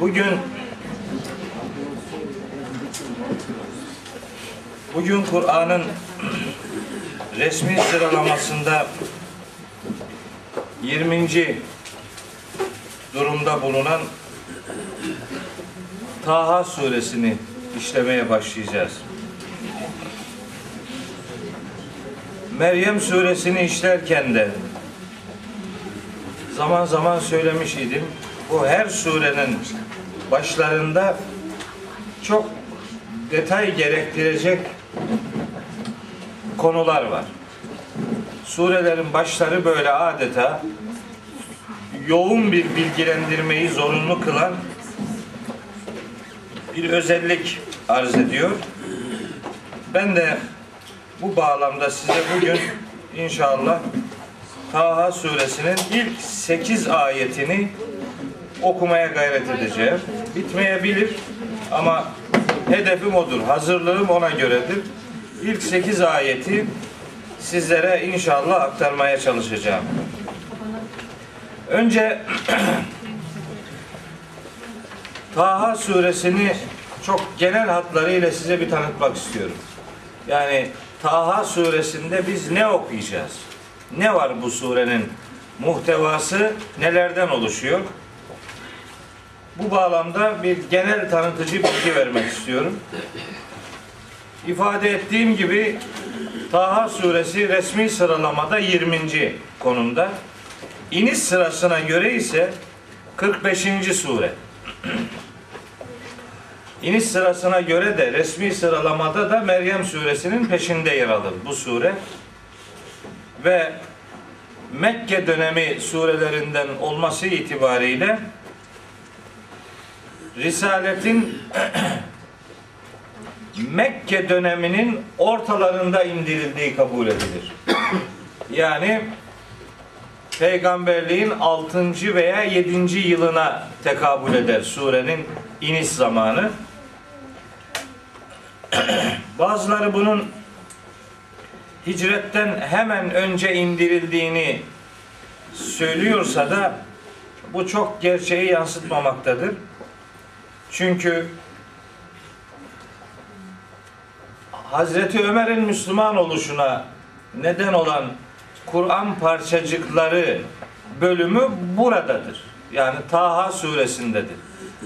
Bugün bugün Kur'an'ın resmi sıralamasında 20. durumda bulunan Taha suresini işlemeye başlayacağız. Meryem suresini işlerken de zaman zaman söylemiş idim. Bu her surenin başlarında çok detay gerektirecek konular var. Surelerin başları böyle adeta yoğun bir bilgilendirmeyi zorunlu kılan bir özellik arz ediyor. Ben de bu bağlamda size bugün inşallah Taha suresinin ilk 8 ayetini okumaya gayret edeceğim. Bitmeyebilir ama hedefim odur. Hazırlığım ona göredir. İlk 8 ayeti sizlere inşallah aktarmaya çalışacağım. Önce Taha suresini çok genel hatlarıyla size bir tanıtmak istiyorum. Yani Taha suresinde biz ne okuyacağız? Ne var bu surenin muhtevası nelerden oluşuyor? Bu bağlamda bir genel tanıtıcı bilgi vermek istiyorum. İfade ettiğim gibi Taha suresi resmi sıralamada 20. konumda. İniş sırasına göre ise 45. sure. İniş sırasına göre de resmi sıralamada da Meryem suresinin peşinde yer alır bu sure. Ve Mekke dönemi surelerinden olması itibariyle Risaletin Mekke döneminin ortalarında indirildiği kabul edilir. Yani peygamberliğin 6. veya 7. yılına tekabül eder surenin iniş zamanı. Bazıları bunun hicretten hemen önce indirildiğini söylüyorsa da bu çok gerçeği yansıtmamaktadır. Çünkü Hazreti Ömer'in Müslüman oluşuna neden olan Kur'an parçacıkları bölümü buradadır. Yani Taha suresindedir.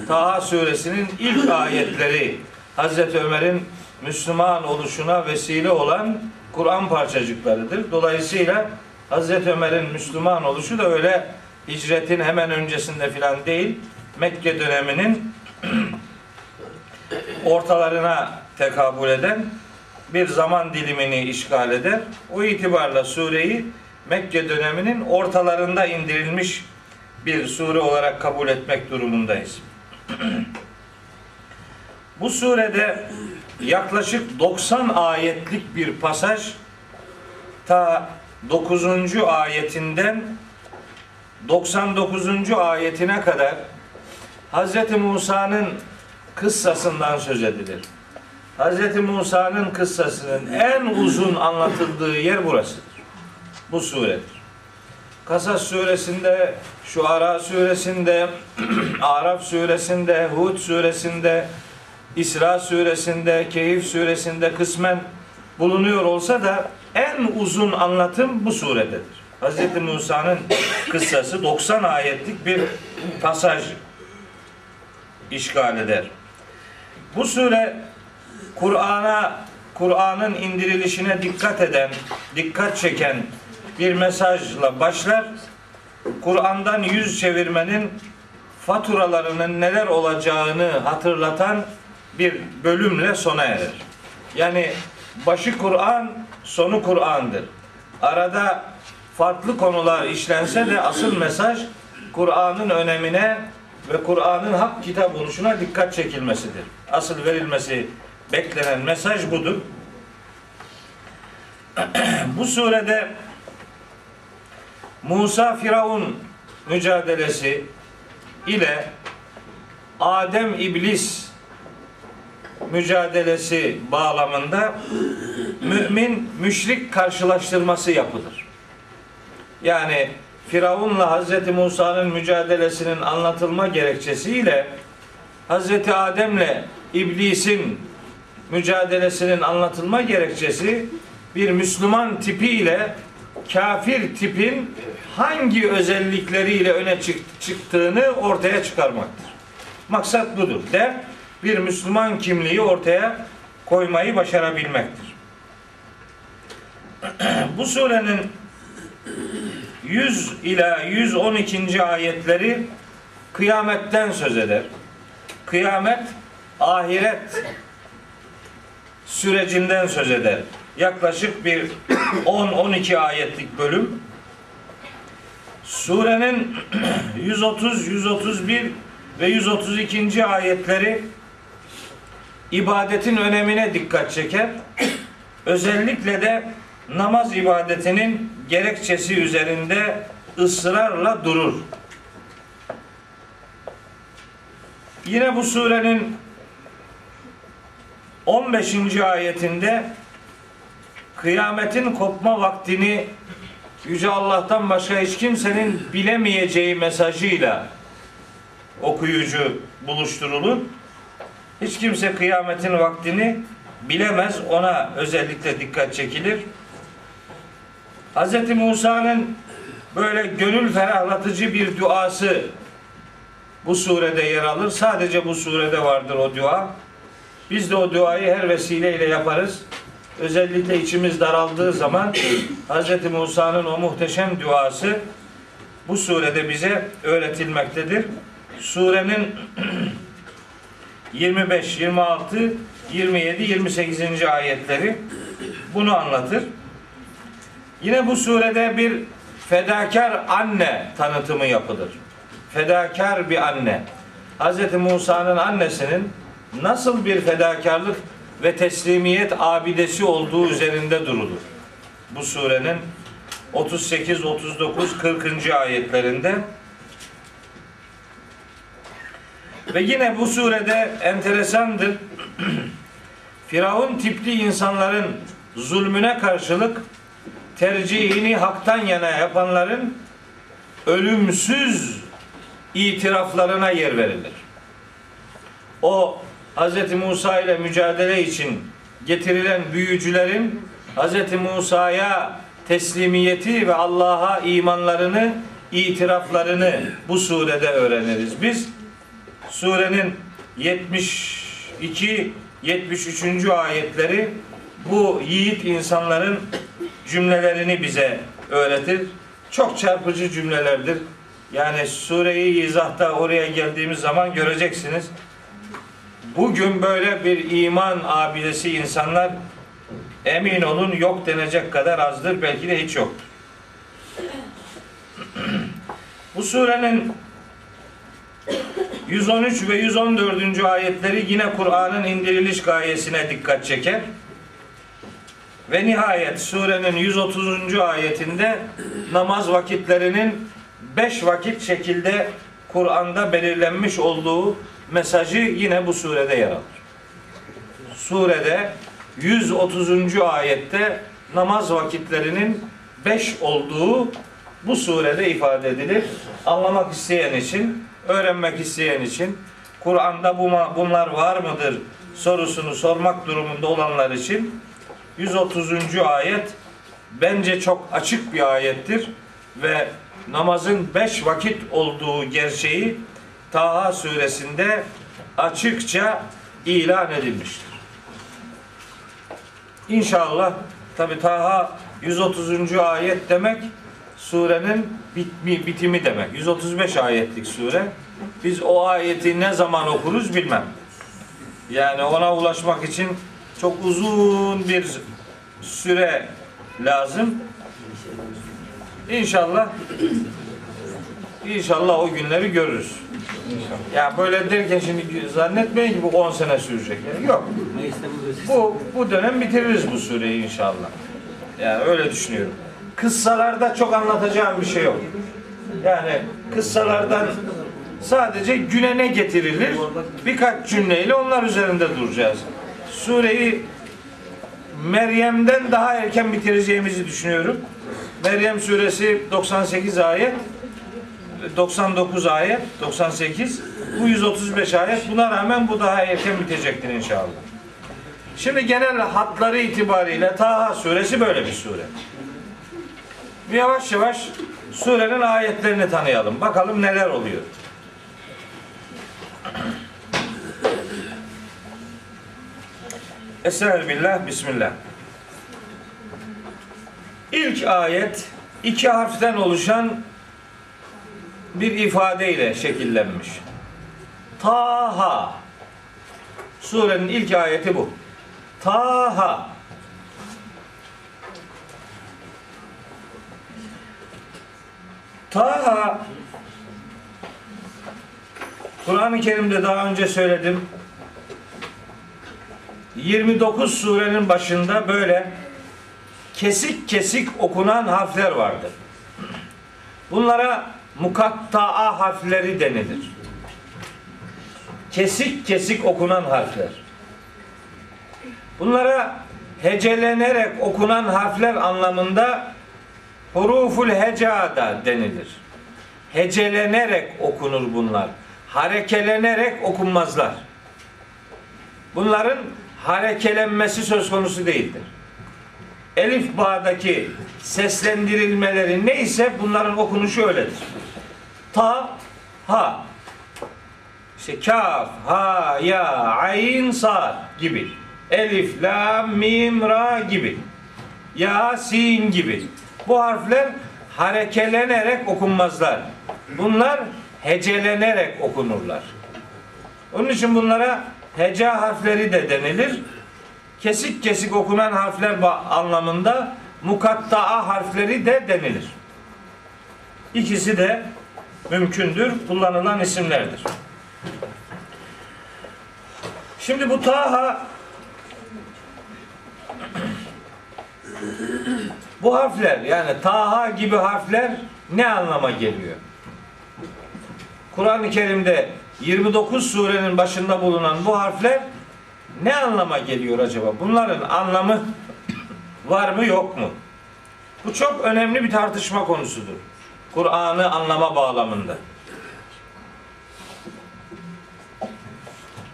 Taha suresinin ilk ayetleri Hazreti Ömer'in Müslüman oluşuna vesile olan Kur'an parçacıklarıdır. Dolayısıyla Hazreti Ömer'in Müslüman oluşu da öyle hicretin hemen öncesinde filan değil, Mekke döneminin ortalarına tekabül eden bir zaman dilimini işgal eder. O itibarla sureyi Mekke döneminin ortalarında indirilmiş bir sure olarak kabul etmek durumundayız. Bu surede yaklaşık 90 ayetlik bir pasaj ta 9. ayetinden 99. ayetine kadar Hz. Musa'nın kıssasından söz edilir. Hz. Musa'nın kıssasının en uzun anlatıldığı yer burasıdır. Bu suredir. Kasas suresinde, Şuara suresinde, Araf suresinde, Hud suresinde, İsra suresinde, Keyif suresinde kısmen bulunuyor olsa da en uzun anlatım bu surededir. Hz. Musa'nın kıssası 90 ayetlik bir pasaj işgal eder. Bu sure Kur'an'a Kur'an'ın indirilişine dikkat eden, dikkat çeken bir mesajla başlar. Kur'an'dan yüz çevirmenin faturalarının neler olacağını hatırlatan bir bölümle sona erer. Yani başı Kur'an, sonu Kur'an'dır. Arada farklı konular işlense de asıl mesaj Kur'an'ın önemine ve Kur'an'ın hak kitap oluşuna dikkat çekilmesidir. Asıl verilmesi beklenen mesaj budur. Bu surede Musa Firavun mücadelesi ile Adem İblis mücadelesi bağlamında mümin müşrik karşılaştırması yapılır. Yani Firavun'la Hazreti Musa'nın mücadelesinin anlatılma gerekçesiyle Hazreti Adem'le iblisin mücadelesinin anlatılma gerekçesi bir Müslüman tipiyle kafir tipin hangi özellikleriyle öne çık- çıktığını ortaya çıkarmaktır. Maksat budur. Der bir Müslüman kimliği ortaya koymayı başarabilmektir. Bu surenin 100 ila 112. ayetleri kıyametten söz eder. Kıyamet ahiret sürecinden söz eder. Yaklaşık bir 10-12 ayetlik bölüm. Surenin 130, 131 ve 132. ayetleri ibadetin önemine dikkat çeker. Özellikle de namaz ibadetinin gerekçesi üzerinde ısrarla durur. Yine bu surenin 15. ayetinde kıyametin kopma vaktini Yüce Allah'tan başka hiç kimsenin bilemeyeceği mesajıyla okuyucu buluşturulur. Hiç kimse kıyametin vaktini bilemez. Ona özellikle dikkat çekilir. Hz. Musa'nın böyle gönül ferahlatıcı bir duası bu surede yer alır. Sadece bu surede vardır o dua. Biz de o duayı her vesileyle yaparız. Özellikle içimiz daraldığı zaman Hz. Musa'nın o muhteşem duası bu surede bize öğretilmektedir. Surenin 25, 26, 27, 28. ayetleri bunu anlatır. Yine bu surede bir fedakar anne tanıtımı yapılır. Fedakar bir anne. Hz. Musa'nın annesinin nasıl bir fedakarlık ve teslimiyet abidesi olduğu üzerinde durulur. Bu surenin 38, 39, 40. ayetlerinde ve yine bu surede enteresandır. Firavun tipli insanların zulmüne karşılık tercihini haktan yana yapanların ölümsüz itiraflarına yer verilir. O Hz. Musa ile mücadele için getirilen büyücülerin Hz. Musa'ya teslimiyeti ve Allah'a imanlarını, itiraflarını bu surede öğreniriz. Biz surenin 72 73. ayetleri bu yiğit insanların cümlelerini bize öğretir. Çok çarpıcı cümlelerdir. Yani sureyi izahta oraya geldiğimiz zaman göreceksiniz. Bugün böyle bir iman abidesi insanlar emin olun yok denecek kadar azdır. Belki de hiç yoktur. Bu surenin 113 ve 114. ayetleri yine Kur'an'ın indiriliş gayesine dikkat çeker. Ve nihayet surenin 130. ayetinde namaz vakitlerinin beş vakit şekilde Kur'an'da belirlenmiş olduğu mesajı yine bu surede yer alır. Surede 130. ayette namaz vakitlerinin beş olduğu bu surede ifade edilir. Anlamak isteyen için, öğrenmek isteyen için, Kur'an'da bu bunlar var mıdır sorusunu sormak durumunda olanlar için 130. ayet bence çok açık bir ayettir ve namazın beş vakit olduğu gerçeği Taha suresinde açıkça ilan edilmiştir. İnşallah tabi Taha 130. ayet demek surenin bitmi, bitimi demek. 135 ayetlik sure. Biz o ayeti ne zaman okuruz bilmem. Yani ona ulaşmak için çok uzun bir süre lazım. İnşallah İnşallah o günleri görürüz. Ya böyle derken şimdi zannetmeyin ki bu 10 sene sürecek. Yani yok. Bu bu dönem bitiririz bu süreyi inşallah. Yani öyle düşünüyorum. Kıssalarda çok anlatacağım bir şey yok. Yani kıssalardan sadece güne ne getirilir? Birkaç cümleyle onlar üzerinde duracağız. Sureyi Meryem'den daha erken bitireceğimizi düşünüyorum. Meryem suresi 98 ayet 99 ayet 98 Bu 135 ayet. Buna rağmen bu daha erken bitecektir inşallah. Şimdi genel hatları itibariyle Taha suresi böyle bir sure. Yavaş yavaş surenin ayetlerini tanıyalım. Bakalım neler oluyor. Estağfirullah, Bismillah. İlk ayet iki harften oluşan bir ifadeyle şekillenmiş. Taha. Surenin ilk ayeti bu. Taha. Taha Kur'an-ı Kerim'de daha önce söyledim. 29 surenin başında böyle kesik kesik okunan harfler vardır. Bunlara mukatta'a harfleri denilir. Kesik kesik okunan harfler. Bunlara hecelenerek okunan harfler anlamında huruful heca da denilir. Hecelenerek okunur bunlar. Harekelenerek okunmazlar. Bunların harekelenmesi söz konusu değildir. Elif bağdaki seslendirilmeleri neyse bunların okunuşu öyledir. Ta, ha, işte kaf, ha, ya, ayn, sa gibi. Elif, la, mim, ra gibi. Ya, sin gibi. Bu harfler harekelenerek okunmazlar. Bunlar hecelenerek okunurlar. Onun için bunlara heca harfleri de denilir. Kesik kesik okunan harfler anlamında mukatta'a harfleri de denilir. İkisi de mümkündür, kullanılan isimlerdir. Şimdi bu Taha bu harfler yani Taha gibi harfler ne anlama geliyor? Kur'an-ı Kerim'de 29 surenin başında bulunan bu harfler ne anlama geliyor acaba? Bunların anlamı var mı yok mu? Bu çok önemli bir tartışma konusudur. Kur'an'ı anlama bağlamında.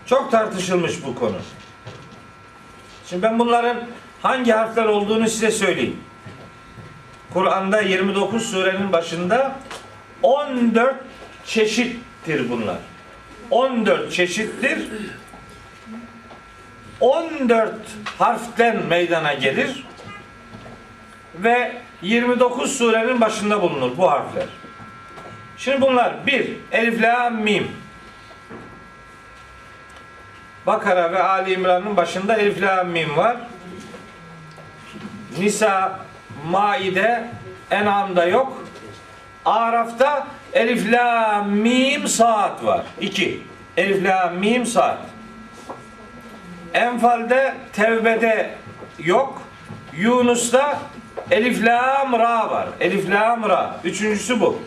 Çok tartışılmış bu konu. Şimdi ben bunların hangi harfler olduğunu size söyleyeyim. Kur'an'da 29 surenin başında 14 çeşittir bunlar. 14 çeşittir. 14 harften meydana gelir ve 29 surenin başında bulunur bu harfler. Şimdi bunlar bir Elif la mim. Bakara ve Ali İmran'ın başında Elif la mim var. Nisa, Maide, En'am'da yok. Araf'ta Elif la mim saat var. İki. Elif la mim saat. Enfal'de Tevbe'de yok. Yunus'ta Elif lam ra var. Elif lam ra. Üçüncüsü bu.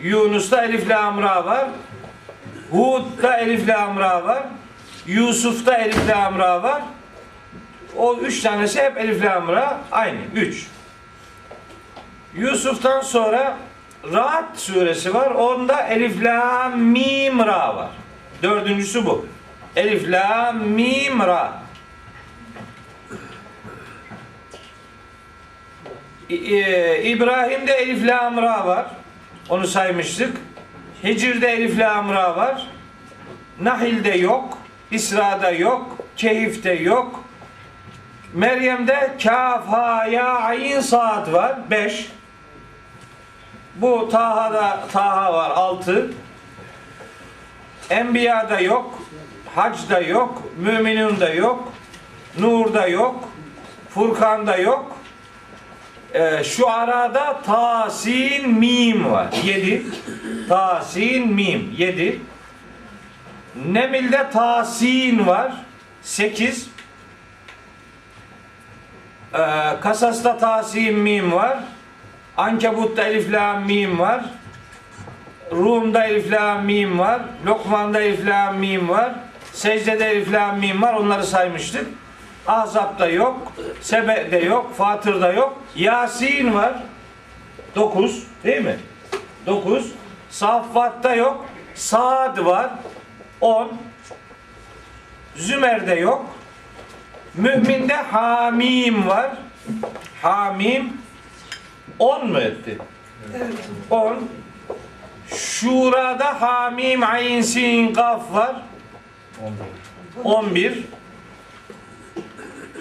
Yunus'ta Elif lam ra var. Hud'da Elif lam ra var. Yusuf'ta Elif lam ra var. O üç tanesi hep Elif lam ra aynı. Üç. Yusuf'tan sonra Rahat suresi var. Onda Elif lam mim ra var. Dördüncüsü bu. Elif lam mim ra. İbrahim'de Elif lam ra var. Onu saymıştık. Hicr'de Elif lam ra var. Nahil'de yok. İsra'da yok. Kehif'te yok. Meryem'de kaf, ha, ya, ayin, saat var. Beş. Bu Taha'da Taha var. Altı. Enbiya'da yok. Hac'da yok. Müminun'da yok. Nur'da yok. Furkan'da yok. Ee, şu arada Tasin Mim var. Yedi. Tasin Mim. Yedi. Nemil'de Tasin var. Sekiz. Ee, Kasas'ta Tasin Mim var. Ankebut'ta Elif Lam Mim var. Rum'da Elif Lam Mim var. Lokman'da Elif Lam Mim var. Secde'de Elif Lam Mim var. Onları saymıştık. Ahzab'da yok. Sebe'de yok. Fatır'da yok. Yasin var. 9 değil mi? 9. Saffat'ta yok. Saad var 10. Zümer'de yok. Mü'minde Hamim var. Hamim 10 mu etti? 10. Şura'da Hamim Ayn Sin Kaf var. 11.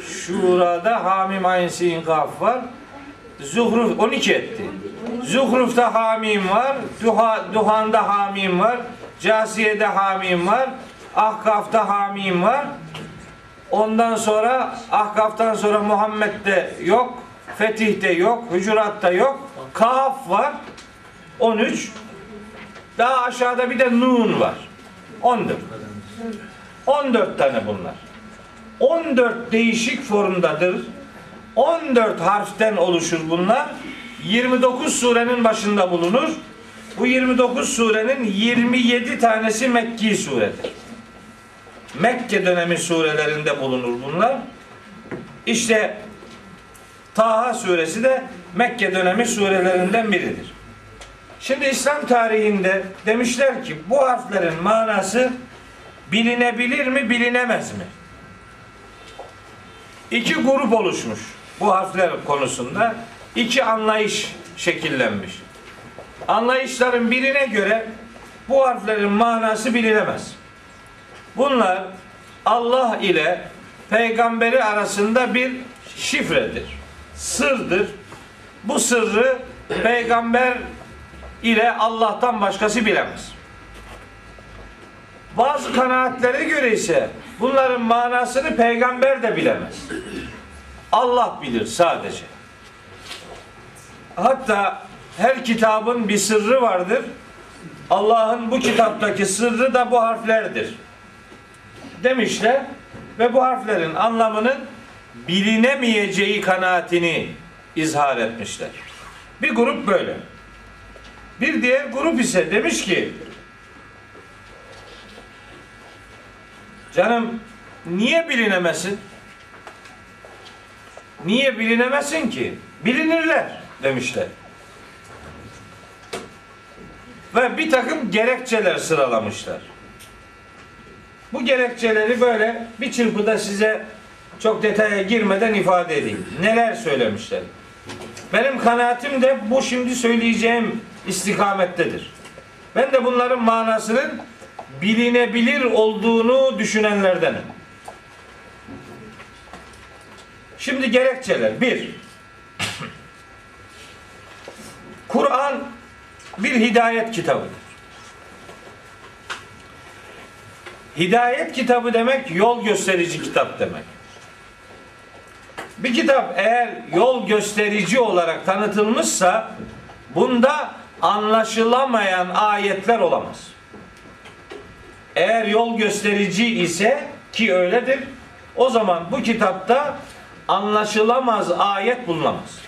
Şura'da Hamim Ayn Sin Kaf var. Zuhruf 12 etti. Zuhruf'ta Hamim var. Duha, Duhan'da Hamim var. Casiye'de Hamim var. Ahkaf'ta Hamim var. Ondan sonra Ahkaf'tan sonra Muhammed'de yok. Fetih'te yok. Hücurat'ta yok. Kaf var. 13. Daha aşağıda bir de Nun var. 14. 14 tane bunlar. 14 değişik formdadır. 14 harften oluşur bunlar. 29 surenin başında bulunur. Bu 29 surenin 27 tanesi Mekki suredir. Mekke dönemi surelerinde bulunur bunlar. İşte Taha suresi de Mekke dönemi surelerinden biridir. Şimdi İslam tarihinde demişler ki bu harflerin manası bilinebilir mi bilinemez mi? İki grup oluşmuş bu harfler konusunda. iki anlayış şekillenmiş. Anlayışların birine göre bu harflerin manası bilinemez. Bunlar Allah ile peygamberi arasında bir şifredir. Sırdır. Bu sırrı peygamber ile Allah'tan başkası bilemez. Bazı kanaatlere göre ise bunların manasını peygamber de bilemez. Allah bilir sadece. Hatta her kitabın bir sırrı vardır. Allah'ın bu kitaptaki sırrı da bu harflerdir. Demişler ve bu harflerin anlamının bilinemeyeceği kanaatini izhar etmişler. Bir grup böyle. Bir diğer grup ise demiş ki canım niye bilinemesin? Niye bilinemesin ki? Bilinirler demişler. Ve bir takım gerekçeler sıralamışlar. Bu gerekçeleri böyle bir çırpıda size çok detaya girmeden ifade edeyim. Neler söylemişler? Benim kanaatim de bu şimdi söyleyeceğim istikamettedir. Ben de bunların manasının bilinebilir olduğunu düşünenlerdenim. Şimdi gerekçeler. Bir, Kur'an bir hidayet kitabıdır. Hidayet kitabı demek yol gösterici kitap demek. Bir kitap eğer yol gösterici olarak tanıtılmışsa bunda anlaşılamayan ayetler olamaz. Eğer yol gösterici ise ki öyledir o zaman bu kitapta anlaşılamaz ayet bulunamaz.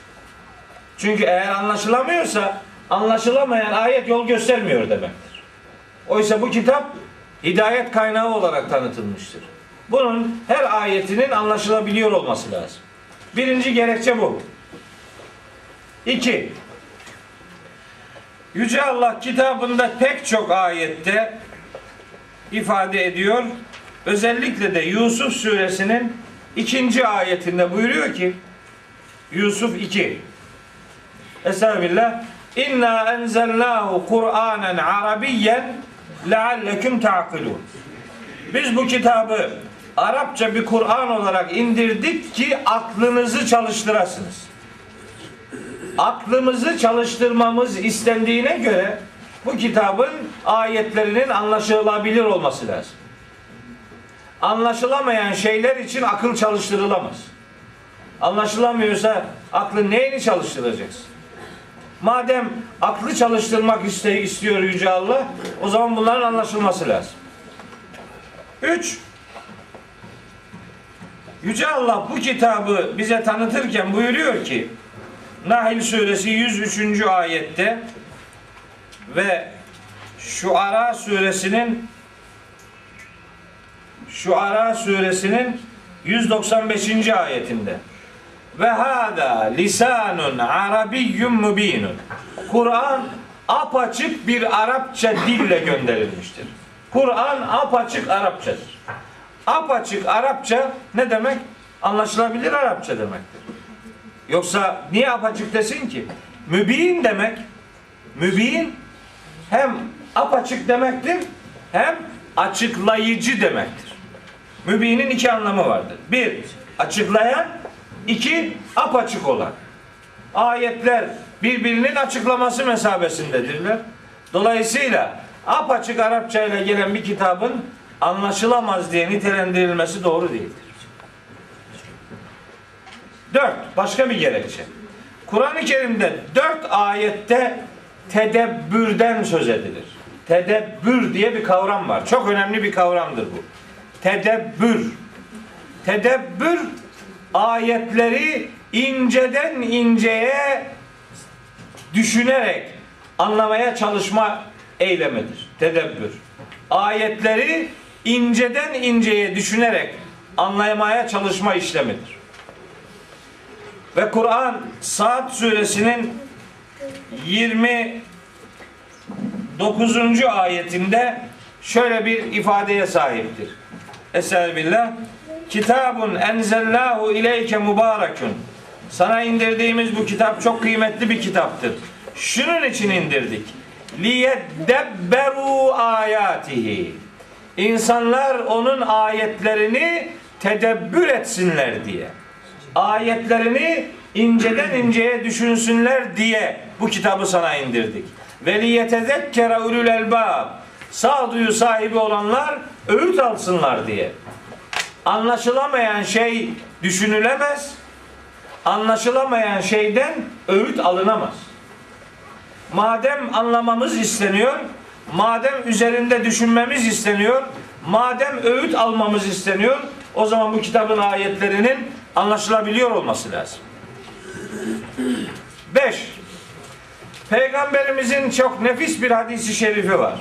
Çünkü eğer anlaşılamıyorsa anlaşılamayan ayet yol göstermiyor demektir. Oysa bu kitap hidayet kaynağı olarak tanıtılmıştır. Bunun her ayetinin anlaşılabiliyor olması lazım. Birinci gerekçe bu. İki, Yüce Allah kitabında pek çok ayette ifade ediyor. Özellikle de Yusuf suresinin ikinci ayetinde buyuruyor ki Yusuf 2 Estağfirullah İnna enzelnahu Kur'anen Arabiyyen leallekum ta'kilun Biz bu kitabı Arapça bir Kur'an olarak indirdik ki aklınızı çalıştırasınız. Aklımızı çalıştırmamız istendiğine göre bu kitabın ayetlerinin anlaşılabilir olması lazım. Anlaşılamayan şeyler için akıl çalıştırılamaz. Anlaşılamıyorsa aklı neyini çalıştıracaksın? Madem aklı çalıştırmak iste, istiyor Yüce Allah, o zaman bunların anlaşılması lazım. Üç, Yüce Allah bu kitabı bize tanıtırken buyuruyor ki Nahil suresi 103. ayette ve Şuara suresinin Şuara suresinin 195. ayetinde ve hada lisanun arabiyyun mubinun Kur'an apaçık bir Arapça dille gönderilmiştir. Kur'an apaçık Arapçadır. Apaçık Arapça ne demek? Anlaşılabilir Arapça demektir. Yoksa niye apaçık desin ki? Mübin demek. Mübin hem apaçık demektir hem açıklayıcı demektir. Mübinin iki anlamı vardır. Bir, açıklayan. iki apaçık olan. Ayetler birbirinin açıklaması mesabesindedirler. Dolayısıyla apaçık Arapça ile gelen bir kitabın anlaşılamaz diye nitelendirilmesi doğru değildir. Dört, başka bir gerekçe. Kur'an-ı Kerim'de dört ayette tedebbürden söz edilir. Tedebbür diye bir kavram var. Çok önemli bir kavramdır bu. Tedebbür. Tedebbür ayetleri inceden inceye düşünerek anlamaya çalışma eylemidir. Tedebbür. Ayetleri inceden inceye düşünerek anlamaya çalışma işlemidir. Ve Kur'an Saat suresinin 29. ayetinde şöyle bir ifadeye sahiptir. Estağfirullah. Kitabun enzellahu ileyke mübarekun. Sana indirdiğimiz bu kitap çok kıymetli bir kitaptır. Şunun için indirdik. Liyedebberu ayatihi. İnsanlar onun ayetlerini tedebbür etsinler diye. Ayetlerini inceden inceye düşünsünler diye bu kitabı sana indirdik. Ve liyetezekkere ulul elbab. Sağduyu sahibi olanlar öğüt alsınlar diye. Anlaşılamayan şey düşünülemez. Anlaşılamayan şeyden öğüt alınamaz. Madem anlamamız isteniyor, madem üzerinde düşünmemiz isteniyor, madem öğüt almamız isteniyor, o zaman bu kitabın ayetlerinin anlaşılabiliyor olması lazım. 5. Peygamberimizin çok nefis bir hadisi şerifi var.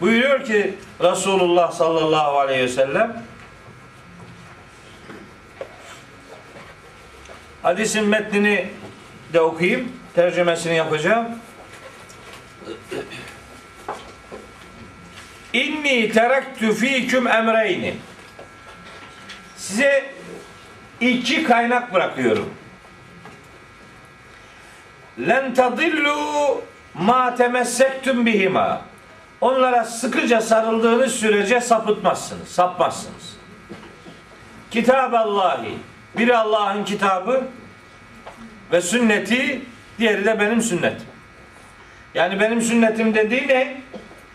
Buyuruyor ki Resulullah sallallahu aleyhi ve sellem Hadisin metnini de okuyayım. Tercümesini yapacağım. İnni terektü fîküm emreyni. Size iki kaynak bırakıyorum. Len tadillu ma temessektüm bihima. Onlara sıkıca sarıldığınız sürece sapıtmazsınız, sapmazsınız. Kitab Allahi. Biri Allah'ın kitabı ve sünneti, diğeri de benim sünnetim. Yani benim sünnetim dediği ne?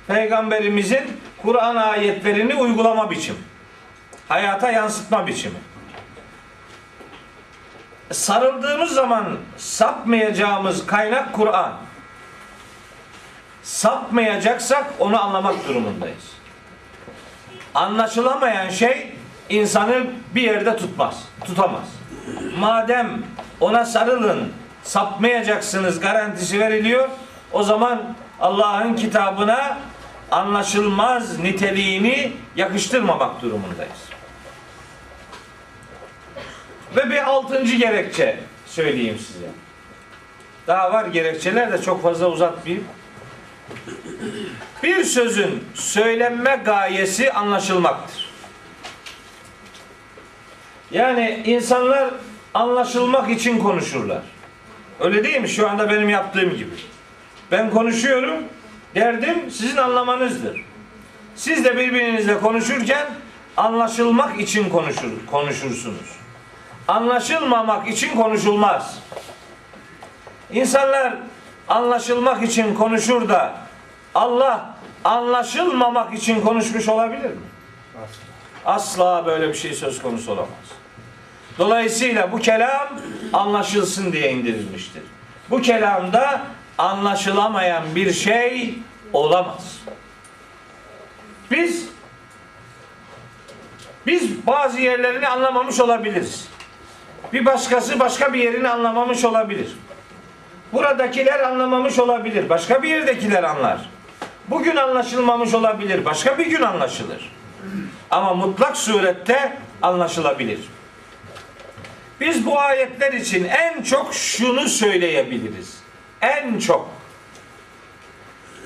Peygamberimizin Kur'an ayetlerini uygulama biçimi. Hayata yansıtma biçimi. Sarıldığımız zaman sapmayacağımız kaynak Kur'an. Sapmayacaksak onu anlamak durumundayız. Anlaşılamayan şey insanı bir yerde tutmaz, tutamaz. Madem ona sarılın, sapmayacaksınız garantisi veriliyor, o zaman Allah'ın kitabına anlaşılmaz niteliğini yakıştırmamak durumundayız. Ve bir altıncı gerekçe söyleyeyim size. Daha var gerekçeler de çok fazla uzatmayayım. Bir sözün söylenme gayesi anlaşılmaktır. Yani insanlar anlaşılmak için konuşurlar. Öyle değil mi? Şu anda benim yaptığım gibi. Ben konuşuyorum. Derdim sizin anlamanızdır. Siz de birbirinizle konuşurken anlaşılmak için konuşur, konuşursunuz. Anlaşılmamak için konuşulmaz. İnsanlar anlaşılmak için konuşur da Allah anlaşılmamak için konuşmuş olabilir mi? Asla böyle bir şey söz konusu olamaz. Dolayısıyla bu kelam anlaşılsın diye indirilmiştir. Bu kelamda anlaşılamayan bir şey olamaz. Biz biz bazı yerlerini anlamamış olabiliriz. Bir başkası başka bir yerini anlamamış olabilir. Buradakiler anlamamış olabilir. Başka bir yerdekiler anlar. Bugün anlaşılmamış olabilir. Başka bir gün anlaşılır. Ama mutlak surette anlaşılabilir. Biz bu ayetler için en çok şunu söyleyebiliriz. En çok.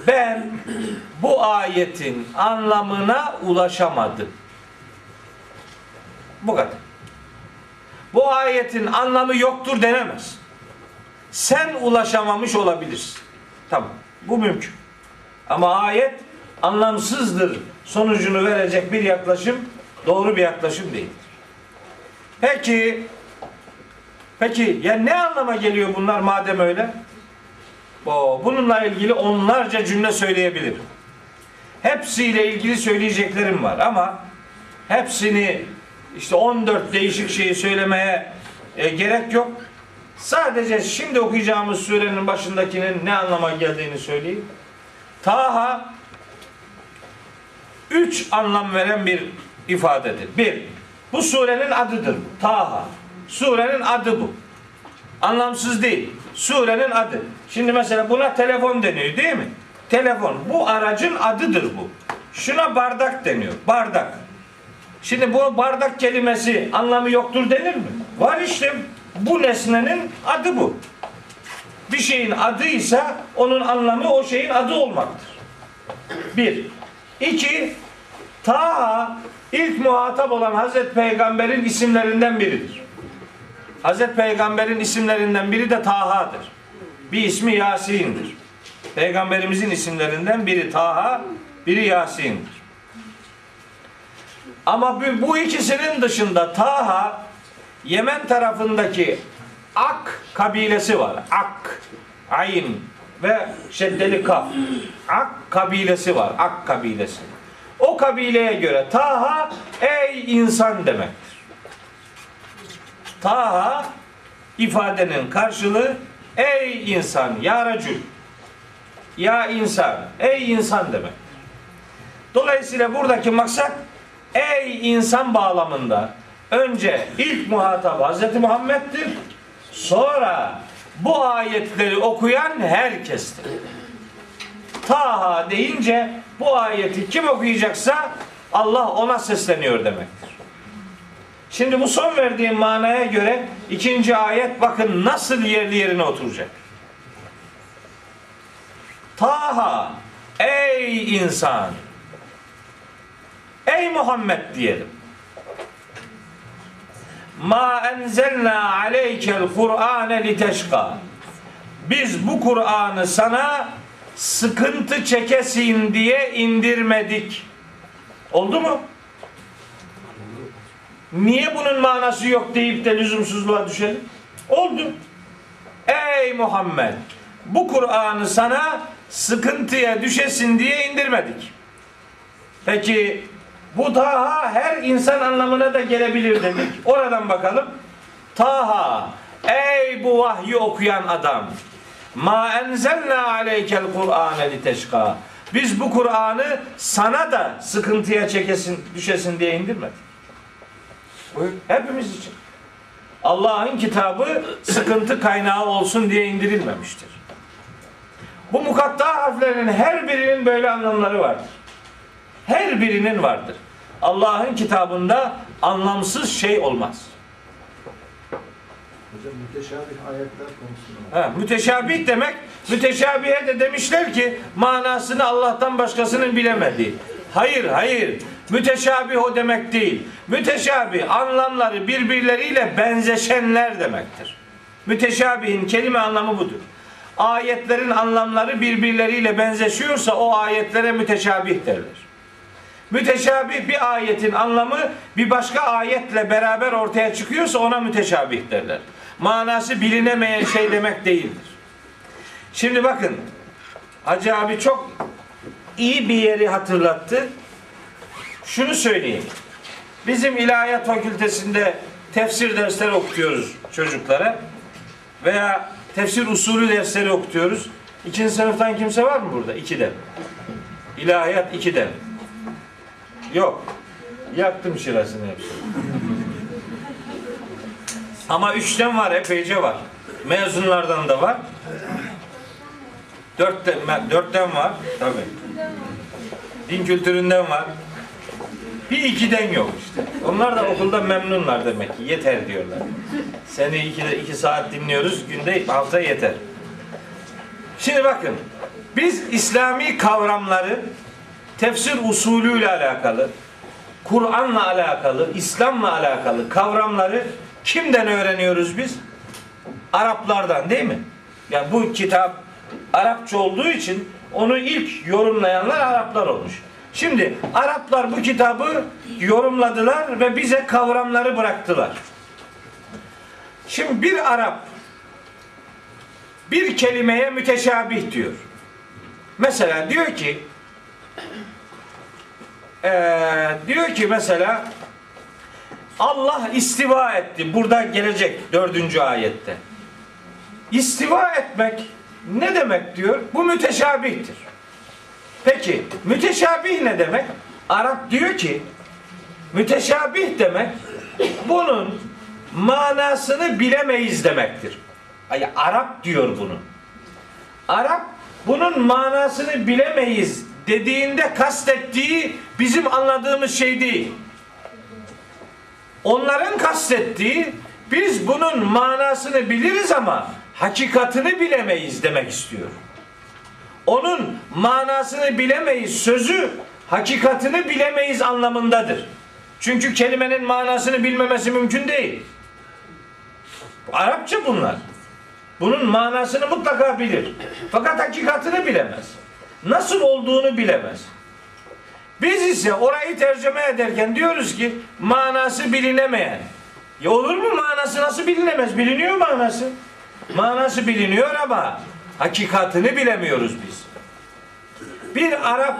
ben bu ayetin anlamına ulaşamadım. Bu kadar. Bu ayetin anlamı yoktur denemez. Sen ulaşamamış olabilirsin. Tamam. Bu mümkün. Ama ayet anlamsızdır sonucunu verecek bir yaklaşım doğru bir yaklaşım değildir. Peki Peki ya ne anlama geliyor bunlar madem öyle? Bununla ilgili onlarca cümle söyleyebilirim. Hepsiyle ilgili söyleyeceklerim var ama hepsini işte 14 değişik şeyi söylemeye e, gerek yok. Sadece şimdi okuyacağımız surenin başındakinin ne anlama geldiğini söyleyeyim. Taha üç anlam veren bir ifadedir. Bir, bu surenin adıdır. Taha. Surenin adı bu. Anlamsız değil. Surenin adı. Şimdi mesela buna telefon deniyor değil mi? Telefon. Bu aracın adıdır bu. Şuna bardak deniyor. Bardak. Şimdi bu bardak kelimesi anlamı yoktur denir mi? Var işte. Bu nesnenin adı bu. Bir şeyin adıysa onun anlamı o şeyin adı olmaktır. Bir. İki. Taha ilk muhatap olan Hazreti Peygamber'in isimlerinden biridir. Hazreti Peygamber'in isimlerinden biri de Taha'dır. Bir ismi Yasin'dir. Peygamberimizin isimlerinden biri Taha, biri Yasin'dir. Ama bu- ikisinin dışında Taha Yemen tarafındaki Ak kabilesi var. Ak, Ayn ve şeddeli kaf. Ak kabilesi var. Ak kabilesi. O kabileye göre Taha ey insan demektir. Taha ifadenin karşılığı ey insan ya racül ya insan ey insan demek. Dolayısıyla buradaki maksat ey insan bağlamında önce ilk muhatap Hz. Muhammed'dir. Sonra bu ayetleri okuyan herkestir. Taha deyince bu ayeti kim okuyacaksa Allah ona sesleniyor demektir. Şimdi bu son verdiğim manaya göre ikinci ayet bakın nasıl yerli yerine oturacak. Taha ey insan ey Muhammed diyelim. Ma enzelna aleykel Kur'ane liteşka. Biz bu Kur'an'ı sana sıkıntı çekesin diye indirmedik. Oldu mu? Niye bunun manası yok deyip de lüzumsuzluğa düşelim? Oldu. Ey Muhammed bu Kur'an'ı sana sıkıntıya düşesin diye indirmedik. Peki bu Taha her insan anlamına da gelebilir dedik. Oradan bakalım. Taha ey bu vahyi okuyan adam ma enzelna aleykel Kur'ane liteşka biz bu Kur'an'ı sana da sıkıntıya çekesin, düşesin diye indirmedik. Buyur. Hepimiz için. Allah'ın kitabı sıkıntı kaynağı olsun diye indirilmemiştir. Bu mukatta harflerin her birinin böyle anlamları vardır. Her birinin vardır. Allah'ın kitabında anlamsız şey olmaz. Hocam müteşabih ayetler konusunda. Ha, müteşabih demek, müteşabihe de demişler ki manasını Allah'tan başkasının bilemediği. Hayır, hayır. Müteşabih o demek değil. Müteşabih anlamları birbirleriyle benzeşenler demektir. Müteşabihin kelime anlamı budur. Ayetlerin anlamları birbirleriyle benzeşiyorsa o ayetlere müteşabih derler. Müteşabih bir ayetin anlamı bir başka ayetle beraber ortaya çıkıyorsa ona müteşabih derler. Manası bilinemeyen şey demek değildir. Şimdi bakın Hacı abi çok iyi bir yeri hatırlattı. Şunu söyleyeyim. Bizim ilahiyat fakültesinde tefsir dersleri okutuyoruz çocuklara. Veya tefsir usulü dersleri okutuyoruz. İkinci sınıftan kimse var mı burada? İkiden. İlahiyat ikiden. Yok. Yaktım şirasını hepsini. Ama üçten var, epeyce var. Mezunlardan da var. Dörtten, dörtten var. Tabii. Din kültüründen var. Bir ikiden yok işte. Onlar da okulda memnunlar demek ki. Yeter diyorlar. Seni iki, iki saat dinliyoruz. Günde hafta yeter. Şimdi bakın. Biz İslami kavramları tefsir usulüyle alakalı, Kur'an'la alakalı, İslam'la alakalı kavramları kimden öğreniyoruz biz? Araplardan değil mi? Ya bu kitap Arapça olduğu için onu ilk yorumlayanlar Araplar olmuş. Şimdi Araplar bu kitabı yorumladılar ve bize kavramları bıraktılar. Şimdi bir Arap bir kelimeye müteşabih diyor. Mesela diyor ki eee, diyor ki mesela Allah istiva etti. Burada gelecek dördüncü ayette. İstiva etmek ne demek diyor? Bu müteşabihtir. Peki müteşabih ne demek? Arap diyor ki müteşabih demek bunun manasını bilemeyiz demektir. Ay, Arap diyor bunu. Arap bunun manasını bilemeyiz dediğinde kastettiği bizim anladığımız şey değil. Onların kastettiği biz bunun manasını biliriz ama hakikatini bilemeyiz demek istiyor. Onun manasını bilemeyiz sözü hakikatini bilemeyiz anlamındadır. Çünkü kelimenin manasını bilmemesi mümkün değil. Arapça bunlar. Bunun manasını mutlaka bilir. Fakat hakikatini bilemez. Nasıl olduğunu bilemez. Biz ise orayı tercüme ederken diyoruz ki manası bilinemeyen. Ya olur mu manası nasıl bilinemez? Biliniyor manası. Manası biliniyor ama hakikatini bilemiyoruz biz. Bir Arap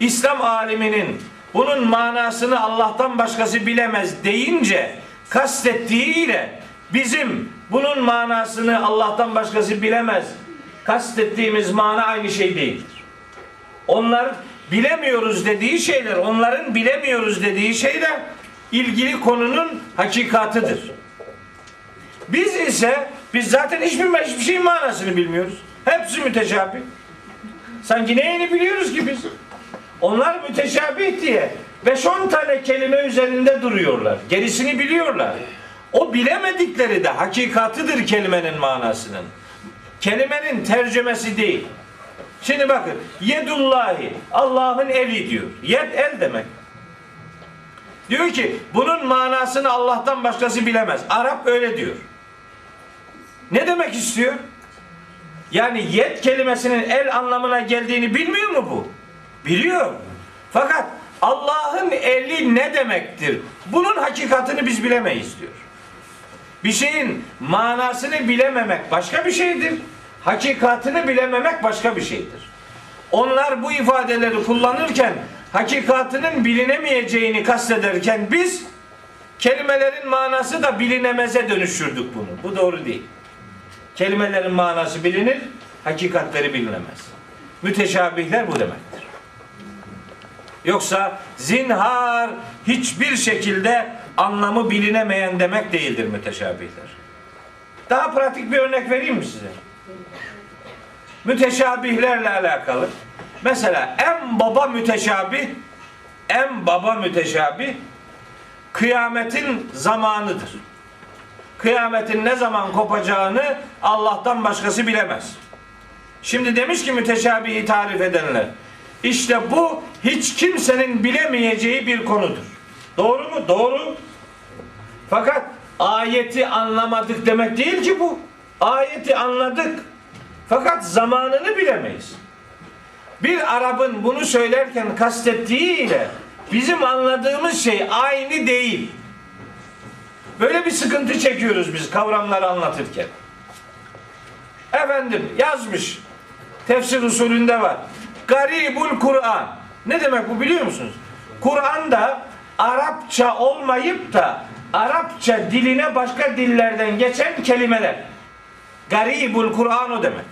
İslam aliminin bunun manasını Allah'tan başkası bilemez deyince kastettiğiyle bizim bunun manasını Allah'tan başkası bilemez kastettiğimiz mana aynı şey değildir. Onlar bilemiyoruz dediği şeyler, onların bilemiyoruz dediği şeyler ilgili konunun hakikatıdır. Biz ise biz zaten hiçbir, hiçbir şeyin manasını bilmiyoruz. Hepsi müteşabih. Sanki neyini biliyoruz ki biz? Onlar müteşabih diye 5-10 tane kelime üzerinde duruyorlar. Gerisini biliyorlar. O bilemedikleri de hakikatıdır kelimenin manasının. Kelimenin tercümesi değil. Şimdi bakın yedullahi Allah'ın eli diyor. Yed el demek. Diyor ki bunun manasını Allah'tan başkası bilemez. Arap öyle diyor. Ne demek istiyor? Yani yet kelimesinin el anlamına geldiğini bilmiyor mu bu? Biliyor. Fakat Allah'ın eli ne demektir? Bunun hakikatini biz bilemeyiz diyor. Bir şeyin manasını bilememek başka bir şeydir. Hakikatini bilememek başka bir şeydir. Onlar bu ifadeleri kullanırken hakikatinin bilinemeyeceğini kastederken biz kelimelerin manası da bilinemeze dönüştürdük bunu. Bu doğru değil. Kelimelerin manası bilinir, hakikatleri bilinemez. Müteşabihler bu demektir. Yoksa zinhar hiçbir şekilde anlamı bilinemeyen demek değildir müteşabihler. Daha pratik bir örnek vereyim mi size? Müteşabihlerle alakalı. Mesela en baba müteşabih, en baba müteşabih kıyametin zamanıdır. Kıyametin ne zaman kopacağını Allah'tan başkası bilemez. Şimdi demiş ki müteşabihi tarif edenler. İşte bu hiç kimsenin bilemeyeceği bir konudur. Doğru mu? Doğru. Fakat ayeti anlamadık demek değil ki bu. Ayeti anladık. Fakat zamanını bilemeyiz. Bir Arap'ın bunu söylerken kastettiği ile bizim anladığımız şey aynı değil. Böyle bir sıkıntı çekiyoruz biz kavramları anlatırken. Efendim yazmış. Tefsir usulünde var. Garibul Kur'an. Ne demek bu biliyor musunuz? Kur'an'da Arapça olmayıp da Arapça diline başka dillerden geçen kelimeler. Garibul Kur'an o demek.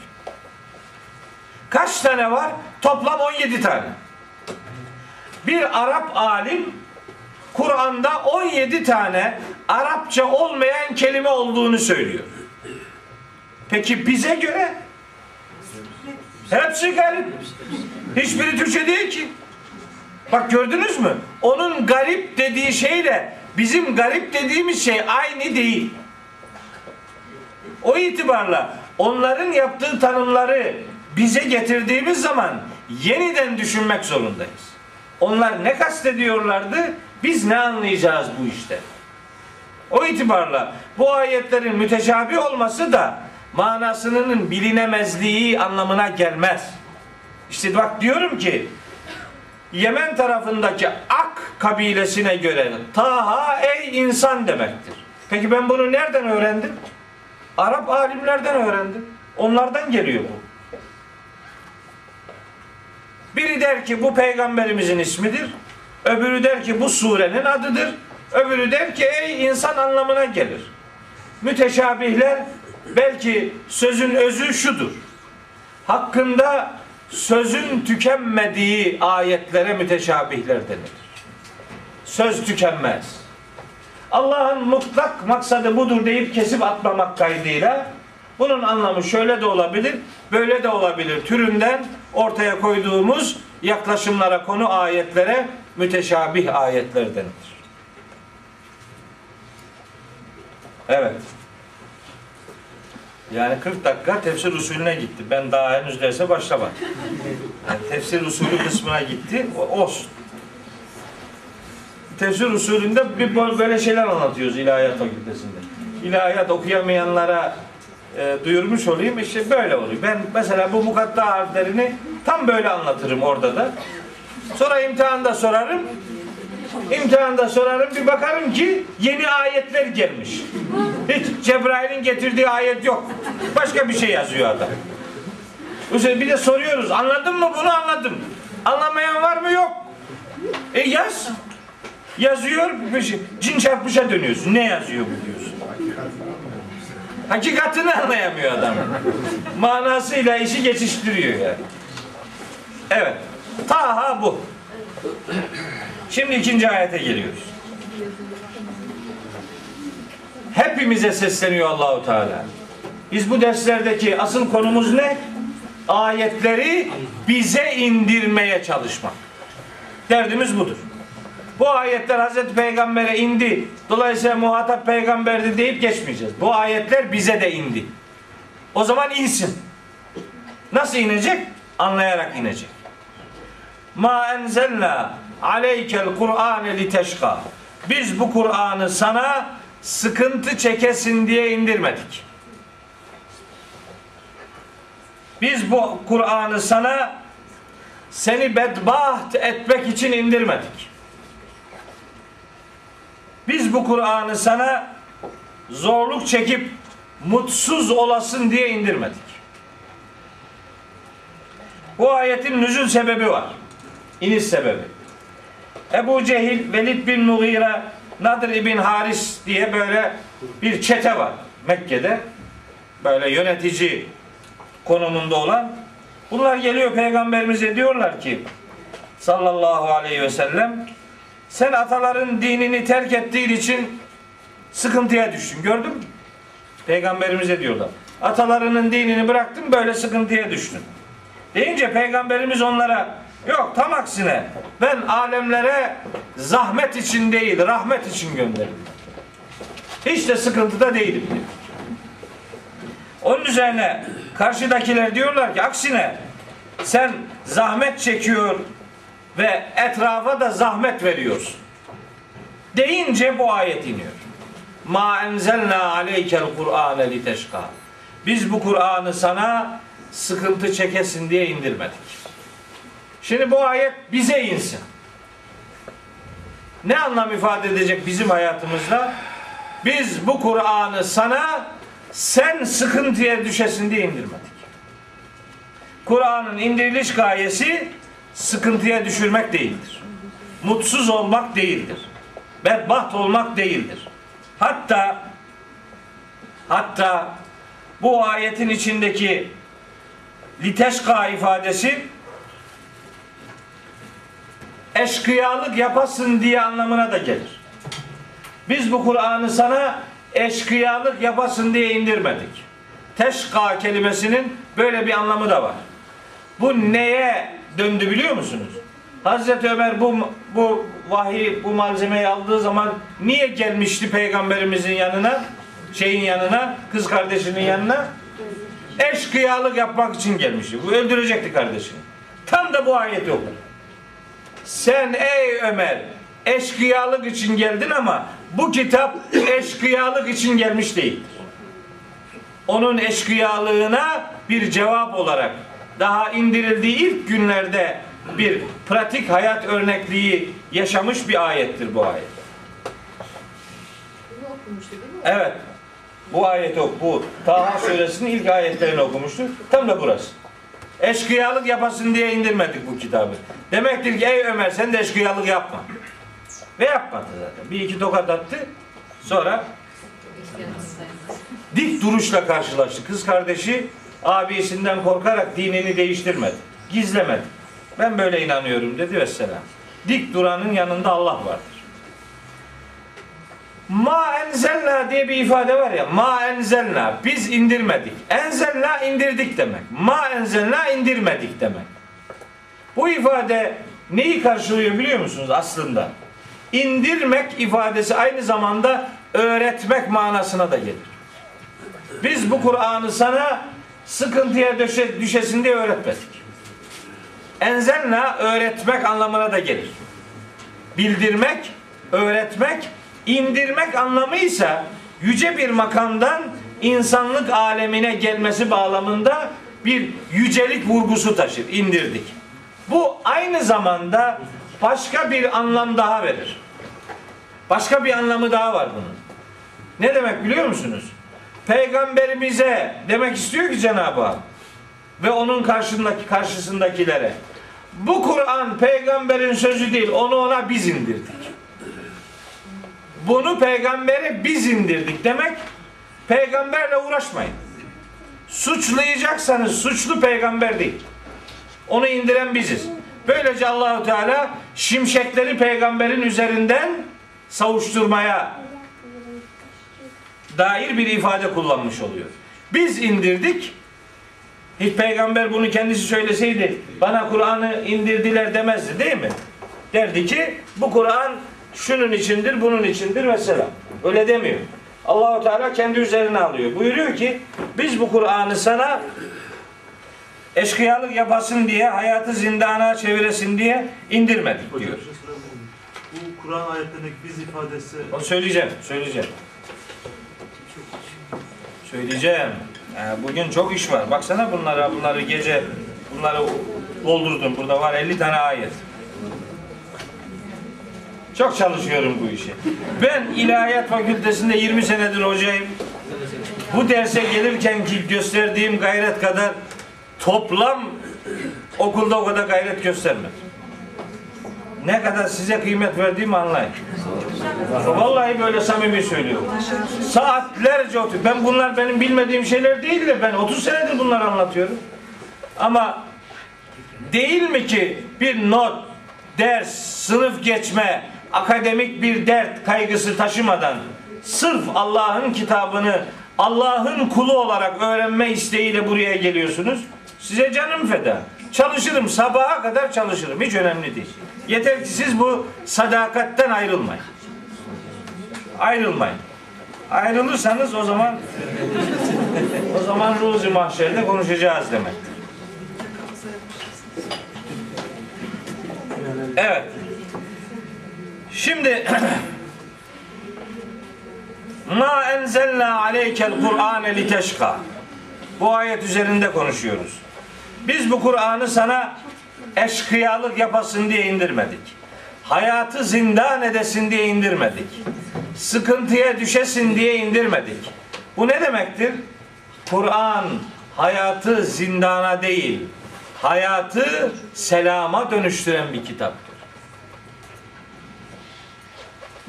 Kaç tane var? Toplam 17 tane. Bir Arap alim Kur'an'da 17 tane Arapça olmayan kelime olduğunu söylüyor. Peki bize göre hepsi garip. Hiçbiri Türkçe değil ki. Bak gördünüz mü? Onun garip dediği şeyle bizim garip dediğimiz şey aynı değil. O itibarla onların yaptığı tanımları bize getirdiğimiz zaman yeniden düşünmek zorundayız. Onlar ne kastediyorlardı? Biz ne anlayacağız bu işte? O itibarla bu ayetlerin müteşabih olması da manasının bilinemezliği anlamına gelmez. İşte bak diyorum ki Yemen tarafındaki Ak kabilesine göre Taha ey insan demektir. Peki ben bunu nereden öğrendim? Arap alimlerden öğrendim. Onlardan geliyor bu. Biri der ki bu peygamberimizin ismidir. Öbürü der ki bu surenin adıdır. Öbürü der ki ey insan anlamına gelir. Müteşabihler belki sözün özü şudur. Hakkında sözün tükenmediği ayetlere müteşabihler denir. Söz tükenmez. Allah'ın mutlak maksadı budur deyip kesip atmamak kaydıyla bunun anlamı şöyle de olabilir, böyle de olabilir türünden ortaya koyduğumuz yaklaşımlara, konu ayetlere müteşabih ayetler denilir. Evet. Yani 40 dakika tefsir usulüne gitti. Ben daha henüz derse başlamadım. Yani tefsir usulü kısmına gitti. O, olsun. Tefsir usulünde bir böyle şeyler anlatıyoruz ilahiyat fakültesinde. İlahiyat okuyamayanlara e, duyurmuş olayım. İşte böyle oluyor. Ben mesela bu mukatta harflerini tam böyle anlatırım orada da. Sonra imtihanda sorarım. İmtihanda sorarım bir bakarım ki yeni ayetler gelmiş. Hiç Cebrail'in getirdiği ayet yok. Başka bir şey yazıyor adam. Bir de soruyoruz. Anladın mı bunu anladım. Anlamayan var mı yok. E yaz. Yazıyor. bir şey- Cin çarpmışa dönüyorsun. Ne yazıyor bu diyorsun. Hakikatini anlayamıyor adam. Manasıyla işi geçiştiriyor yani. Evet. Taha bu. Şimdi ikinci ayete geliyoruz. Hepimize sesleniyor Allahu Teala. Biz bu derslerdeki asıl konumuz ne? Ayetleri bize indirmeye çalışmak. Derdimiz budur. Bu ayetler Hazreti Peygamber'e indi. Dolayısıyla muhatap peygamberdi deyip geçmeyeceğiz. Bu ayetler bize de indi. O zaman insin. Nasıl inecek? Anlayarak inecek. Ma enzelna aleykel Kur'ane liteşka. Biz bu Kur'an'ı sana sıkıntı çekesin diye indirmedik. Biz bu Kur'an'ı sana seni bedbaht etmek için indirmedik. Biz bu Kur'an'ı sana zorluk çekip mutsuz olasın diye indirmedik. Bu ayetin nüzul sebebi var. İniş sebebi. Ebu Cehil, Velid bin Mughire, Nadir ibn Haris diye böyle bir çete var Mekke'de. Böyle yönetici konumunda olan. Bunlar geliyor peygamberimize diyorlar ki sallallahu aleyhi ve sellem sen ataların dinini terk ettiğin için sıkıntıya düştün. Gördün mü? Peygamberimize diyorlar. Atalarının dinini bıraktın böyle sıkıntıya düştün. Deyince peygamberimiz onlara yok tam aksine ben alemlere zahmet için değil rahmet için gönderdim. Hiç de sıkıntıda değilim diyor. Onun üzerine karşıdakiler diyorlar ki aksine sen zahmet çekiyor ve etrafa da zahmet veriyorsun. Deyince bu ayet iniyor. Ma enzelna aleykel Kur'ane liteşka. Biz bu Kur'an'ı sana sıkıntı çekesin diye indirmedik. Şimdi bu ayet bize insin. Ne anlam ifade edecek bizim hayatımızda? Biz bu Kur'an'ı sana sen sıkıntıya düşesin diye indirmedik. Kur'an'ın indiriliş gayesi sıkıntıya düşürmek değildir. Mutsuz olmak değildir. Bedbaht olmak değildir. Hatta hatta bu ayetin içindeki liteşka ifadesi eşkıyalık yapasın diye anlamına da gelir. Biz bu Kur'an'ı sana eşkıyalık yapasın diye indirmedik. Teşka kelimesinin böyle bir anlamı da var. Bu neye döndü biliyor musunuz? Hazreti Ömer bu bu vahiy bu malzemeyi aldığı zaman niye gelmişti peygamberimizin yanına? Şeyin yanına, kız kardeşinin yanına? Eşkıyalık yapmak için gelmişti. Bu öldürecekti kardeşini. Tam da bu ayeti oku. Sen ey Ömer eşkıyalık için geldin ama bu kitap eşkıyalık için gelmiş değil. Onun eşkıyalığına bir cevap olarak daha indirildiği ilk günlerde bir pratik hayat örnekliği yaşamış bir ayettir bu ayet. Evet. Bu ayeti ok. Bu Taha suresinin ilk ayetlerini okumuştu. Tam da burası. Eşkıyalık yapasın diye indirmedik bu kitabı. Demektir ki ey Ömer sen de eşkıyalık yapma. Ve yapmadı zaten. Bir iki tokat attı. Sonra dik duruşla karşılaştı. Kız kardeşi abisinden korkarak dinini değiştirmedi. Gizlemedi. Ben böyle inanıyorum dedi vesselam. Dik duranın yanında Allah vardır. Ma enzelna diye bir ifade var ya. Ma enzelna. Biz indirmedik. Enzelna indirdik demek. Ma enzelna indirmedik demek. Bu ifade neyi karşılıyor biliyor musunuz aslında? İndirmek ifadesi aynı zamanda öğretmek manasına da gelir. Biz bu Kur'an'ı sana sıkıntıya düşe, düşesin diye öğretmedik. Enzelna öğretmek anlamına da gelir. Bildirmek, öğretmek, indirmek anlamıysa yüce bir makamdan insanlık alemine gelmesi bağlamında bir yücelik vurgusu taşır. indirdik. Bu aynı zamanda başka bir anlam daha verir. Başka bir anlamı daha var bunun. Ne demek biliyor musunuz? Peygamberimize demek istiyor ki Cenab-ı Hak ve onun karşısındaki karşısındakilere bu Kur'an peygamberin sözü değil onu ona biz indirdik. Bunu peygambere biz indirdik demek peygamberle uğraşmayın. Suçlayacaksanız suçlu peygamber değil. Onu indiren biziz. Böylece Allahu Teala şimşekleri peygamberin üzerinden savuşturmaya dair bir ifade kullanmış oluyor. Biz indirdik. Hiç peygamber bunu kendisi söyleseydi bana Kur'an'ı indirdiler demezdi değil mi? Derdi ki bu Kur'an şunun içindir, bunun içindir mesela. Öyle demiyor. Allahu Teala kendi üzerine alıyor. Buyuruyor ki biz bu Kur'an'ı sana eşkıyalık yapasın diye, hayatı zindana çeviresin diye indirmedik Hocam diyor. şey? Bu Kur'an ayetlerindeki biz ifadesi Onu söyleyeceğim, söyleyeceğim. Söyleyeceğim. Bugün çok iş var. Baksana bunlara, bunları gece bunları doldurdum. Burada var 50 tane ayet. Çok çalışıyorum bu işi. Ben İlahiyat Fakültesinde 20 senedir hocayım. Bu derse gelirken ki gösterdiğim gayret kadar toplam okulda o kadar gayret göstermedim. Ne kadar size kıymet verdiğimi anlayın. Vallahi böyle samimi söylüyorum. Saatlerce otur. Ben bunlar benim bilmediğim şeyler değil de ben 30 senedir bunları anlatıyorum. Ama değil mi ki bir not, ders, sınıf geçme, akademik bir dert kaygısı taşımadan sırf Allah'ın kitabını Allah'ın kulu olarak öğrenme isteğiyle buraya geliyorsunuz. Size canım feda. Çalışırım sabaha kadar çalışırım. Hiç önemli değil. Yeter ki siz bu sadakatten ayrılmayın. Ayrılmayın. Ayrılırsanız o zaman o zaman ruzi mahşerde konuşacağız demek. Evet. Şimdi Ma enzelna aleykel Kur'ane liteşka. Bu ayet üzerinde konuşuyoruz. Biz bu Kur'an'ı sana eşkıyalık yapasın diye indirmedik. Hayatı zindan edesin diye indirmedik. Sıkıntıya düşesin diye indirmedik. Bu ne demektir? Kur'an hayatı zindana değil, hayatı selama dönüştüren bir kitaptır.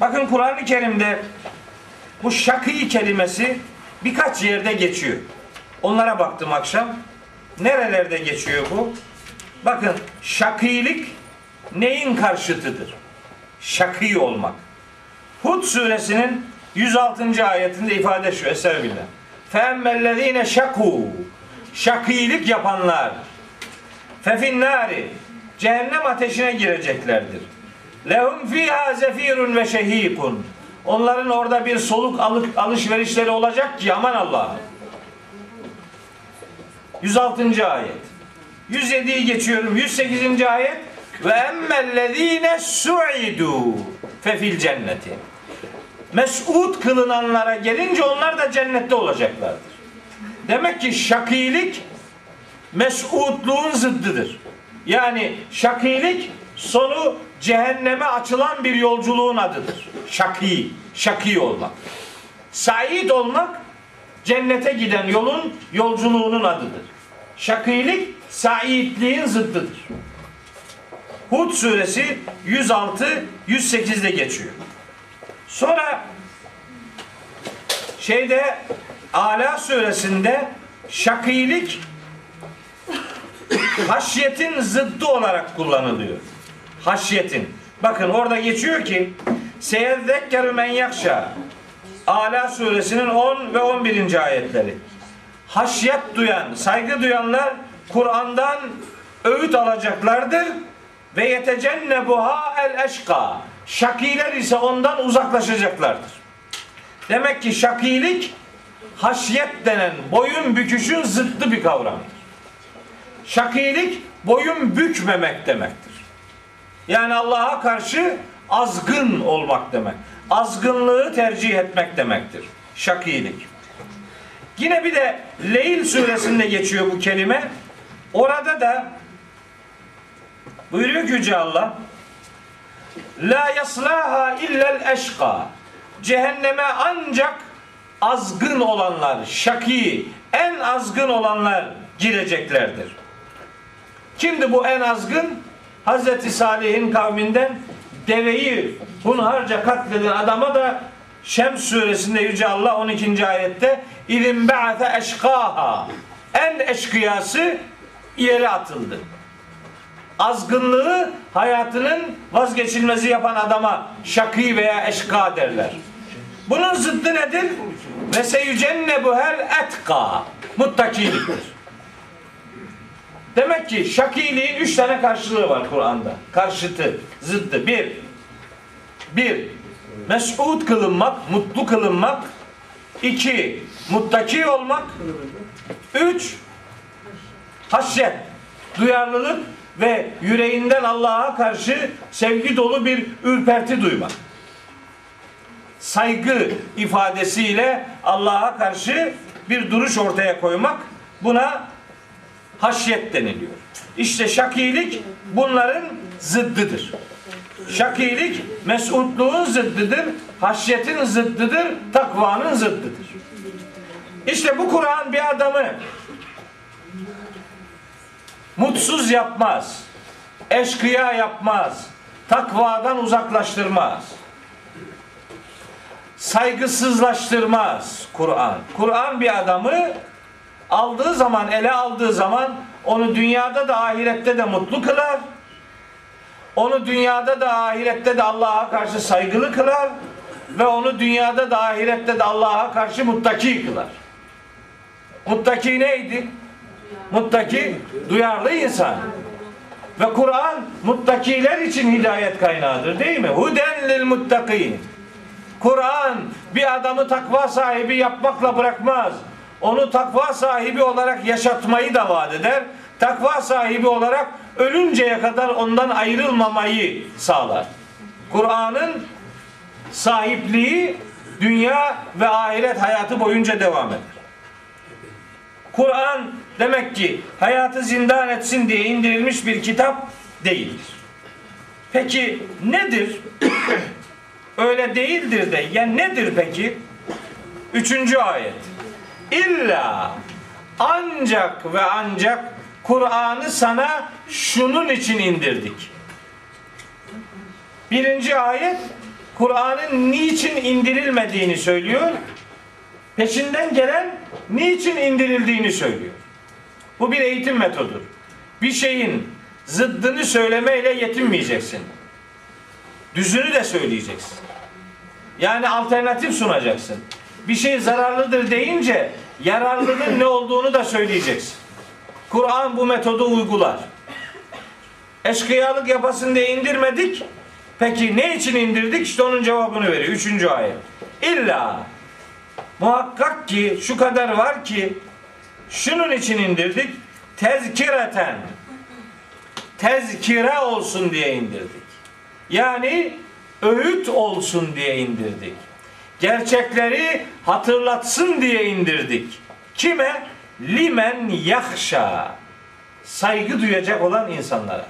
Bakın Kur'an-ı Kerim'de bu şakî kelimesi birkaç yerde geçiyor. Onlara baktım akşam. Nerelerde geçiyor bu? Bakın şakilik neyin karşıtıdır? Şakî olmak. Hud suresinin 106. ayetinde ifade şu eser billah. Femmellezine şakû şakilik yapanlar fefinnari cehennem ateşine gireceklerdir. Lehum fiha zefirun ve şehikun. Onların orada bir soluk alık alışverişleri olacak ki aman Allah'ım. 106. ayet. 107'yi geçiyorum. 108. ayet. Ve emmellezine su'idu fefil cenneti. Mes'ud kılınanlara gelince onlar da cennette olacaklardır. Demek ki şakilik mes'udluğun zıddıdır. Yani şakilik sonu cehenneme açılan bir yolculuğun adıdır. Şaki, şaki olmak. Said olmak cennete giden yolun yolculuğunun adıdır. Şakilik saidliğin zıddıdır. Hud suresi 106 108'de geçiyor. Sonra şeyde Ala suresinde şakilik haşyetin zıddı olarak kullanılıyor. Haşyetin. Bakın orada geçiyor ki Seyezzekkeru men yakşa Ala suresinin 10 ve 11. ayetleri. Haşyet duyan, saygı duyanlar Kur'an'dan öğüt alacaklardır ve yetecennebuha el eşka. Şakiler ise ondan uzaklaşacaklardır. Demek ki şakilik haşyet denen boyun büküşün zıttı bir kavramdır. Şakilik boyun bükmemek demektir. Yani Allah'a karşı azgın olmak demek. Azgınlığı tercih etmek demektir. Şakilik. Yine bir de Leyl suresinde geçiyor bu kelime. Orada da buyuruyor ki Yüce Allah La yaslaha illel eşka Cehenneme ancak azgın olanlar, şaki, en azgın olanlar gireceklerdir. Kimdi bu en azgın? Hazreti Salih'in kavminden deveyi hunharca katleden adama da Şems suresinde Yüce Allah 12. ayette ilim ba'ate eşkaha en eşkıyası yere atıldı. Azgınlığı hayatının vazgeçilmezi yapan adama şakî veya eşka derler. Bunun zıddı nedir? Ve seyücennebu hel etka. Muttakiliktir. Demek ki şakiliğin üç tane karşılığı var Kur'an'da. Karşıtı, zıddı. Bir, bir, mes'ud kılınmak, mutlu kılınmak. İki, muttaki olmak. Üç, haşyet, duyarlılık ve yüreğinden Allah'a karşı sevgi dolu bir ürperti duymak. Saygı ifadesiyle Allah'a karşı bir duruş ortaya koymak buna haşyet deniliyor. İşte şakilik bunların zıddıdır. Şakilik mesutluğun zıddıdır, haşyetin zıddıdır, takvanın zıddıdır. İşte bu Kur'an bir adamı mutsuz yapmaz, eşkıya yapmaz, takvadan uzaklaştırmaz, saygısızlaştırmaz Kur'an. Kur'an bir adamı aldığı zaman, ele aldığı zaman onu dünyada da ahirette de mutlu kılar. Onu dünyada da ahirette de Allah'a karşı saygılı kılar ve onu dünyada da ahirette de Allah'a karşı muttaki kılar. Muttaki neydi? Muttaki duyarlı insan. Ve Kur'an muttakiler için hidayet kaynağıdır değil mi? Huden lil muttakin. Kur'an bir adamı takva sahibi yapmakla bırakmaz. Onu takva sahibi olarak yaşatmayı da vaat eder. Takva sahibi olarak ölünceye kadar ondan ayrılmamayı sağlar. Kur'an'ın sahipliği dünya ve ahiret hayatı boyunca devam eder. Kur'an demek ki hayatı zindan etsin diye indirilmiş bir kitap değildir. Peki nedir? Öyle değildir de ya nedir peki? Üçüncü ayet. İlla ancak ve ancak Kur'an'ı sana şunun için indirdik. Birinci ayet Kur'an'ın niçin indirilmediğini söylüyor. Peşinden gelen niçin indirildiğini söylüyor. Bu bir eğitim metodur. Bir şeyin zıddını söylemeyle yetinmeyeceksin. Düzünü de söyleyeceksin. Yani alternatif sunacaksın. Bir şey zararlıdır deyince yararlının ne olduğunu da söyleyeceksin. Kur'an bu metodu uygular. Eşkıyalık yapasın diye indirmedik. Peki ne için indirdik? İşte onun cevabını veriyor. Üçüncü ayet. İlla muhakkak ki şu kadar var ki şunun için indirdik. Tezkireten. Tezkire olsun diye indirdik. Yani öğüt olsun diye indirdik. Gerçekleri hatırlatsın diye indirdik. Kime? Limen yahşa. Saygı duyacak olan insanlara.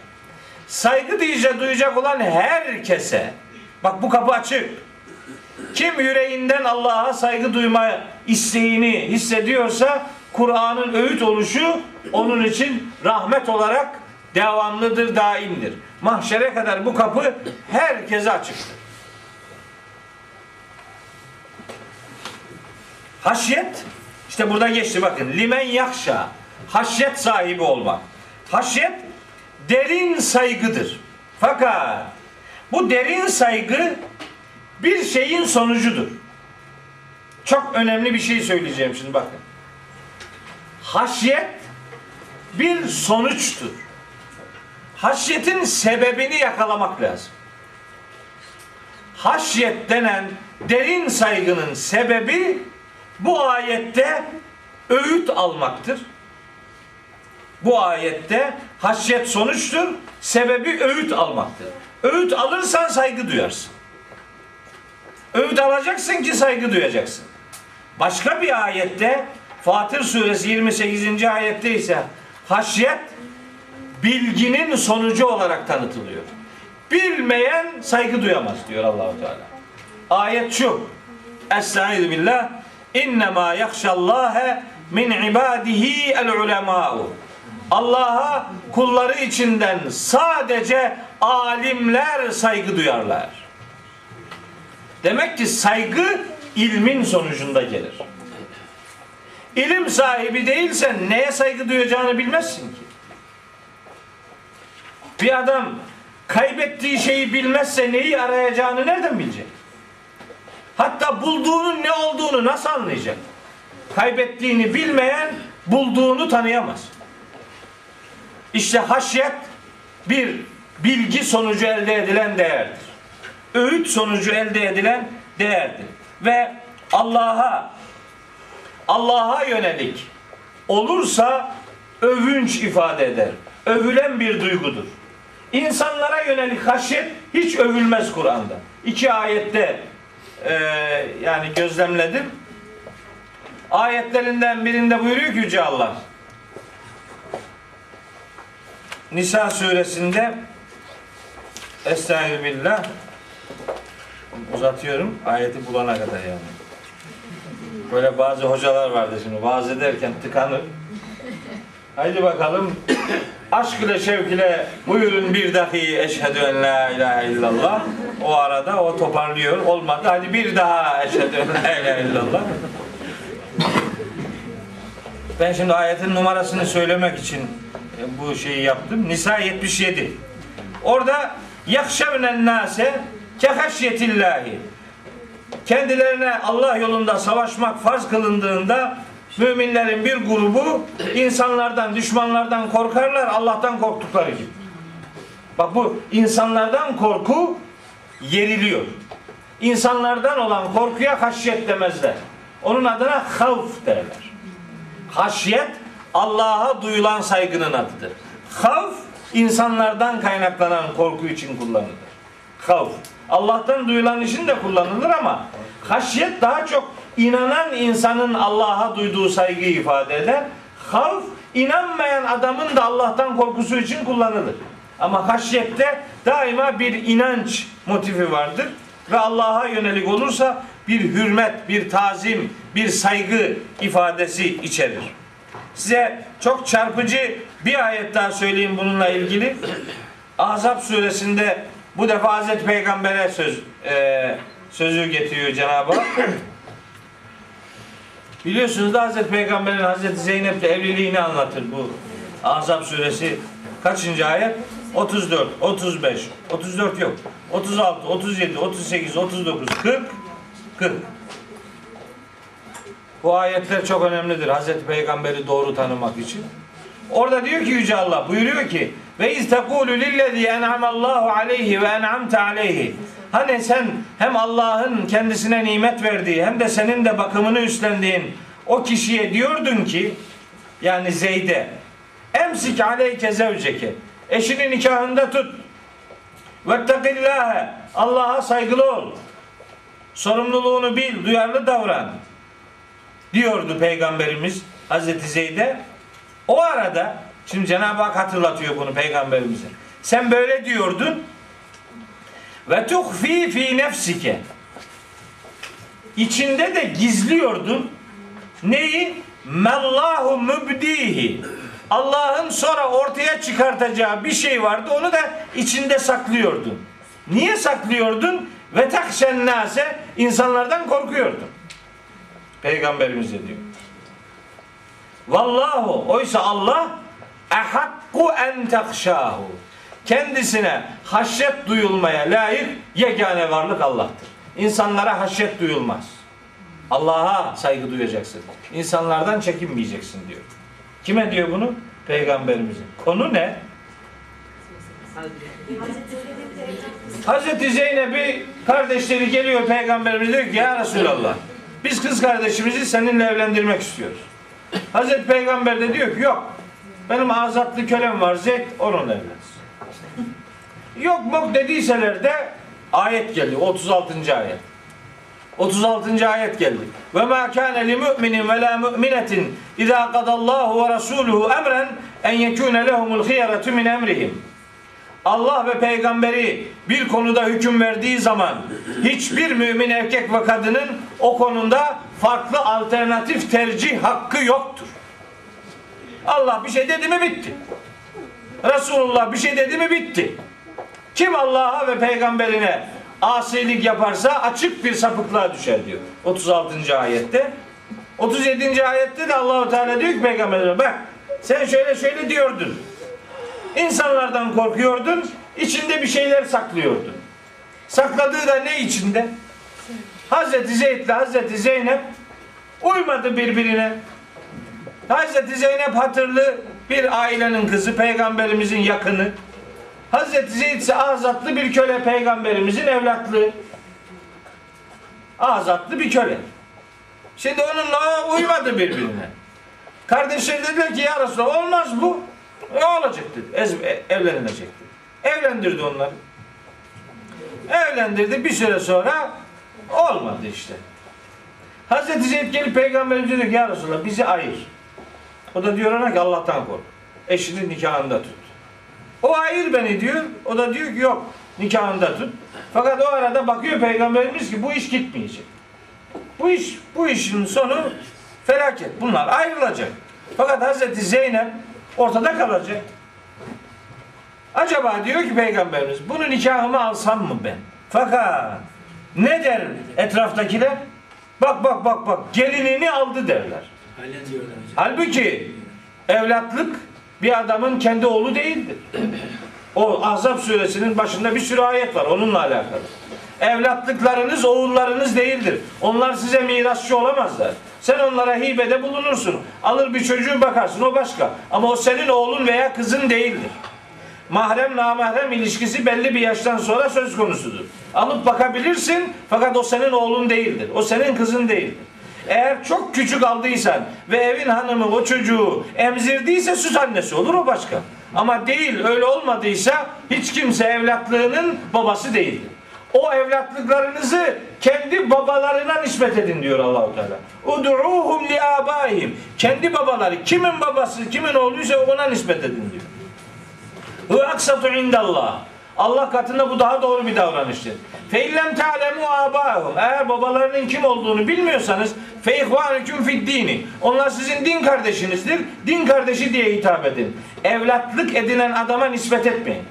Saygı duyacak, duyacak olan herkese. Bak bu kapı açık. Kim yüreğinden Allah'a saygı duyma isteğini hissediyorsa Kur'an'ın öğüt oluşu onun için rahmet olarak devamlıdır, daimdir. Mahşere kadar bu kapı herkese açıktır. Haşyet işte burada geçti bakın. Limen yakşa. Haşyet sahibi olmak. Haşyet derin saygıdır. Fakat bu derin saygı bir şeyin sonucudur. Çok önemli bir şey söyleyeceğim şimdi bakın. Haşyet bir sonuçtur. Haşyetin sebebini yakalamak lazım. Haşyet denen derin saygının sebebi bu ayette öğüt almaktır. Bu ayette haşyet sonuçtur, sebebi öğüt almaktır. Öğüt alırsan saygı duyarsın. Öğüt alacaksın ki saygı duyacaksın. Başka bir ayette Fatır suresi 28. ayette ise haşyet bilginin sonucu olarak tanıtılıyor. Bilmeyen saygı duyamaz diyor Allahu Teala. Ayet şu. Estaizu billah. İnnemâ yakşallâhe min ibadihi el ulemâ'u. Allah'a kulları içinden sadece alimler saygı duyarlar. Demek ki saygı ilmin sonucunda gelir. İlim sahibi değilsen neye saygı duyacağını bilmezsin ki. Bir adam kaybettiği şeyi bilmezse neyi arayacağını nereden bilecek? Hatta bulduğunun ne olduğunu nasıl anlayacak? Kaybettiğini bilmeyen bulduğunu tanıyamaz. İşte haşyet bir bilgi sonucu elde edilen değerdir. Öğüt sonucu elde edilen değerdir. Ve Allah'a Allah'a yönelik olursa övünç ifade eder. Övülen bir duygudur. İnsanlara yönelik haşyet hiç övülmez Kur'an'da. İki ayette e, yani gözlemledim. Ayetlerinden birinde buyuruyor ki Yüce Allah. Nisa suresinde Estaizu billah uzatıyorum ayeti bulana kadar yani. Böyle bazı hocalar vardı şimdi vaaz ederken tıkanır. Haydi bakalım. Aşk ile şevk ile buyurun bir dahi eşhedü en la ilahe illallah. O arada o toparlıyor. Olmadı. Hadi bir daha eşhedü en la ilahe illallah. Ben şimdi ayetin numarasını söylemek için e, bu şeyi yaptım. Nisa 77. Orada yakşevnen nase kehaşyetillahi kendilerine Allah yolunda savaşmak farz kılındığında müminlerin bir grubu insanlardan, düşmanlardan korkarlar Allah'tan korktukları gibi. Bak bu insanlardan korku yeriliyor. İnsanlardan olan korkuya haşyet demezler. Onun adına havf derler. Haşyet Allah'a duyulan saygının adıdır. Havf insanlardan kaynaklanan korku için kullanılır. Havf. Allah'tan duyulan için de kullanılır ama haşyet daha çok inanan insanın Allah'a duyduğu saygıyı ifade eder. Havf inanmayan adamın da Allah'tan korkusu için kullanılır. Ama haşyette daima bir inanç motifi vardır ve Allah'a yönelik olursa bir hürmet, bir tazim, bir saygı ifadesi içerir. Size çok çarpıcı bir ayet daha söyleyeyim bununla ilgili. Ahzab suresinde bu defa Hazreti Peygamber'e söz e, sözü getiriyor Cenab-ı Hak. Biliyorsunuz da Hazreti Peygamber'in Hazreti Zeynep'le evliliğini anlatır bu Ahzab suresi. Kaçıncı ayet? 34, 35, 34 yok. 36, 37, 38, 39, 40, 40. Bu ayetler çok önemlidir Hazreti Peygamber'i doğru tanımak için. Orada diyor ki Yüce Allah buyuruyor ki ve iz tekulu lillezî en'amallahu aleyhi ve en'amte aleyhi Hani sen hem Allah'ın kendisine nimet verdiği hem de senin de bakımını üstlendiğin o kişiye diyordun ki yani Zeyd'e emsik aleyke zevceke eşini nikahında tut. Vettekillâhe Allah'a saygılı ol. Sorumluluğunu bil duyarlı davran. diyordu peygamberimiz Hazreti Zeyd'e. O arada şimdi Cenab-ı Hak hatırlatıyor bunu peygamberimize. Sen böyle diyordun ve tuhfi fi nefsike içinde de gizliyordun neyi? Mellahu mübdihi Allah'ın sonra ortaya çıkartacağı bir şey vardı onu da içinde saklıyordun. Niye saklıyordun? Ve takşen nase insanlardan korkuyordun. Peygamberimiz de diyor. Vallahu oysa Allah ehakku en takşahu kendisine haşyet duyulmaya layık yegane varlık Allah'tır. İnsanlara haşyet duyulmaz. Allah'a saygı duyacaksın. İnsanlardan çekinmeyeceksin diyor. Kime diyor bunu? Peygamberimize. Konu ne? Hazreti Zeynep'i kardeşleri geliyor peygamberimiz diyor ki ya Resulallah biz kız kardeşimizi seninle evlendirmek istiyoruz. Hazreti Peygamber de diyor ki yok benim azatlı kölem var Zeyd onunla evlensin. Yok yok dediyseler de ayet geldi 36. ayet. 36. ayet geldi. Ve ma kana li mu'minin ve la mu'minetin iza qadallahu ve rasuluhu emren en yekuna lehumul khiyaratu min emrihim. Allah ve peygamberi bir konuda hüküm verdiği zaman hiçbir mümin erkek ve kadının o konuda farklı alternatif tercih hakkı yoktur. Allah bir şey dedi mi bitti. Resulullah bir şey dedi mi bitti. Kim Allah'a ve peygamberine asilik yaparsa açık bir sapıklığa düşer diyor. 36. ayette. 37. ayette de Allahu Teala diyor ki peygamberine bak sen şöyle şöyle diyordun. İnsanlardan korkuyordun, içinde bir şeyler saklıyordun. Sakladığı da ne içinde? Hazreti Zeyd ile Hazreti Zeynep uymadı birbirine. Hazreti Zeynep hatırlı bir ailenin kızı, peygamberimizin yakını. Hazreti Zeyd ise azatlı bir köle, peygamberimizin evlatlığı. Azatlı bir köle. Şimdi onunla uymadı birbirine. Kardeşleri dediler ki ya Resulallah olmaz bu. Ne olacak dedi. E- evlenilecek dedi. Evlendirdi onları. Evlendirdi. Bir süre sonra olmadı işte. Hazreti Zeyd gelip peygamberimize diyor ki ya Resulallah bizi ayır. O da diyor ona ki Allah'tan kork. Eşinin nikahında tut. O ayır beni diyor. O da diyor ki yok nikahında tut. Fakat o arada bakıyor peygamberimiz ki bu iş gitmeyecek. Bu iş bu işin sonu felaket. Bunlar ayrılacak. Fakat Hazreti Zeynep ortada kalacak. Acaba diyor ki peygamberimiz bunu nikahımı alsam mı ben? Fakat ne der etraftakiler? Bak bak bak bak gelinini aldı derler. Halbuki evlatlık bir adamın kendi oğlu değildir. O Ahzab suresinin başında bir sürü ayet var onunla alakalı. Evlatlıklarınız oğullarınız değildir. Onlar size mirasçı olamazlar. Sen onlara hibede bulunursun. Alır bir çocuğu bakarsın o başka. Ama o senin oğlun veya kızın değildir. Mahrem namahrem ilişkisi belli bir yaştan sonra söz konusudur. Alıp bakabilirsin fakat o senin oğlun değildir. O senin kızın değildir. Eğer çok küçük aldıysan ve evin hanımı o çocuğu emzirdiyse süt annesi olur o başka. Ama değil öyle olmadıysa hiç kimse evlatlığının babası değildir. O evlatlıklarınızı kendi babalarına nispet edin diyor Allahu Teala. Ud'uhum li abaihim. Kendi babaları kimin babası, kimin oğluysa ona nispet edin diyor. Hu aksatu indallah. Allah katında bu daha doğru bir davranıştır. Fe illem ta'lemu abahum. Eğer babalarının kim olduğunu bilmiyorsanız fe ihvanukum fid dini. Onlar sizin din kardeşinizdir. Din kardeşi diye hitap edin. Evlatlık edinen adama nispet etmeyin.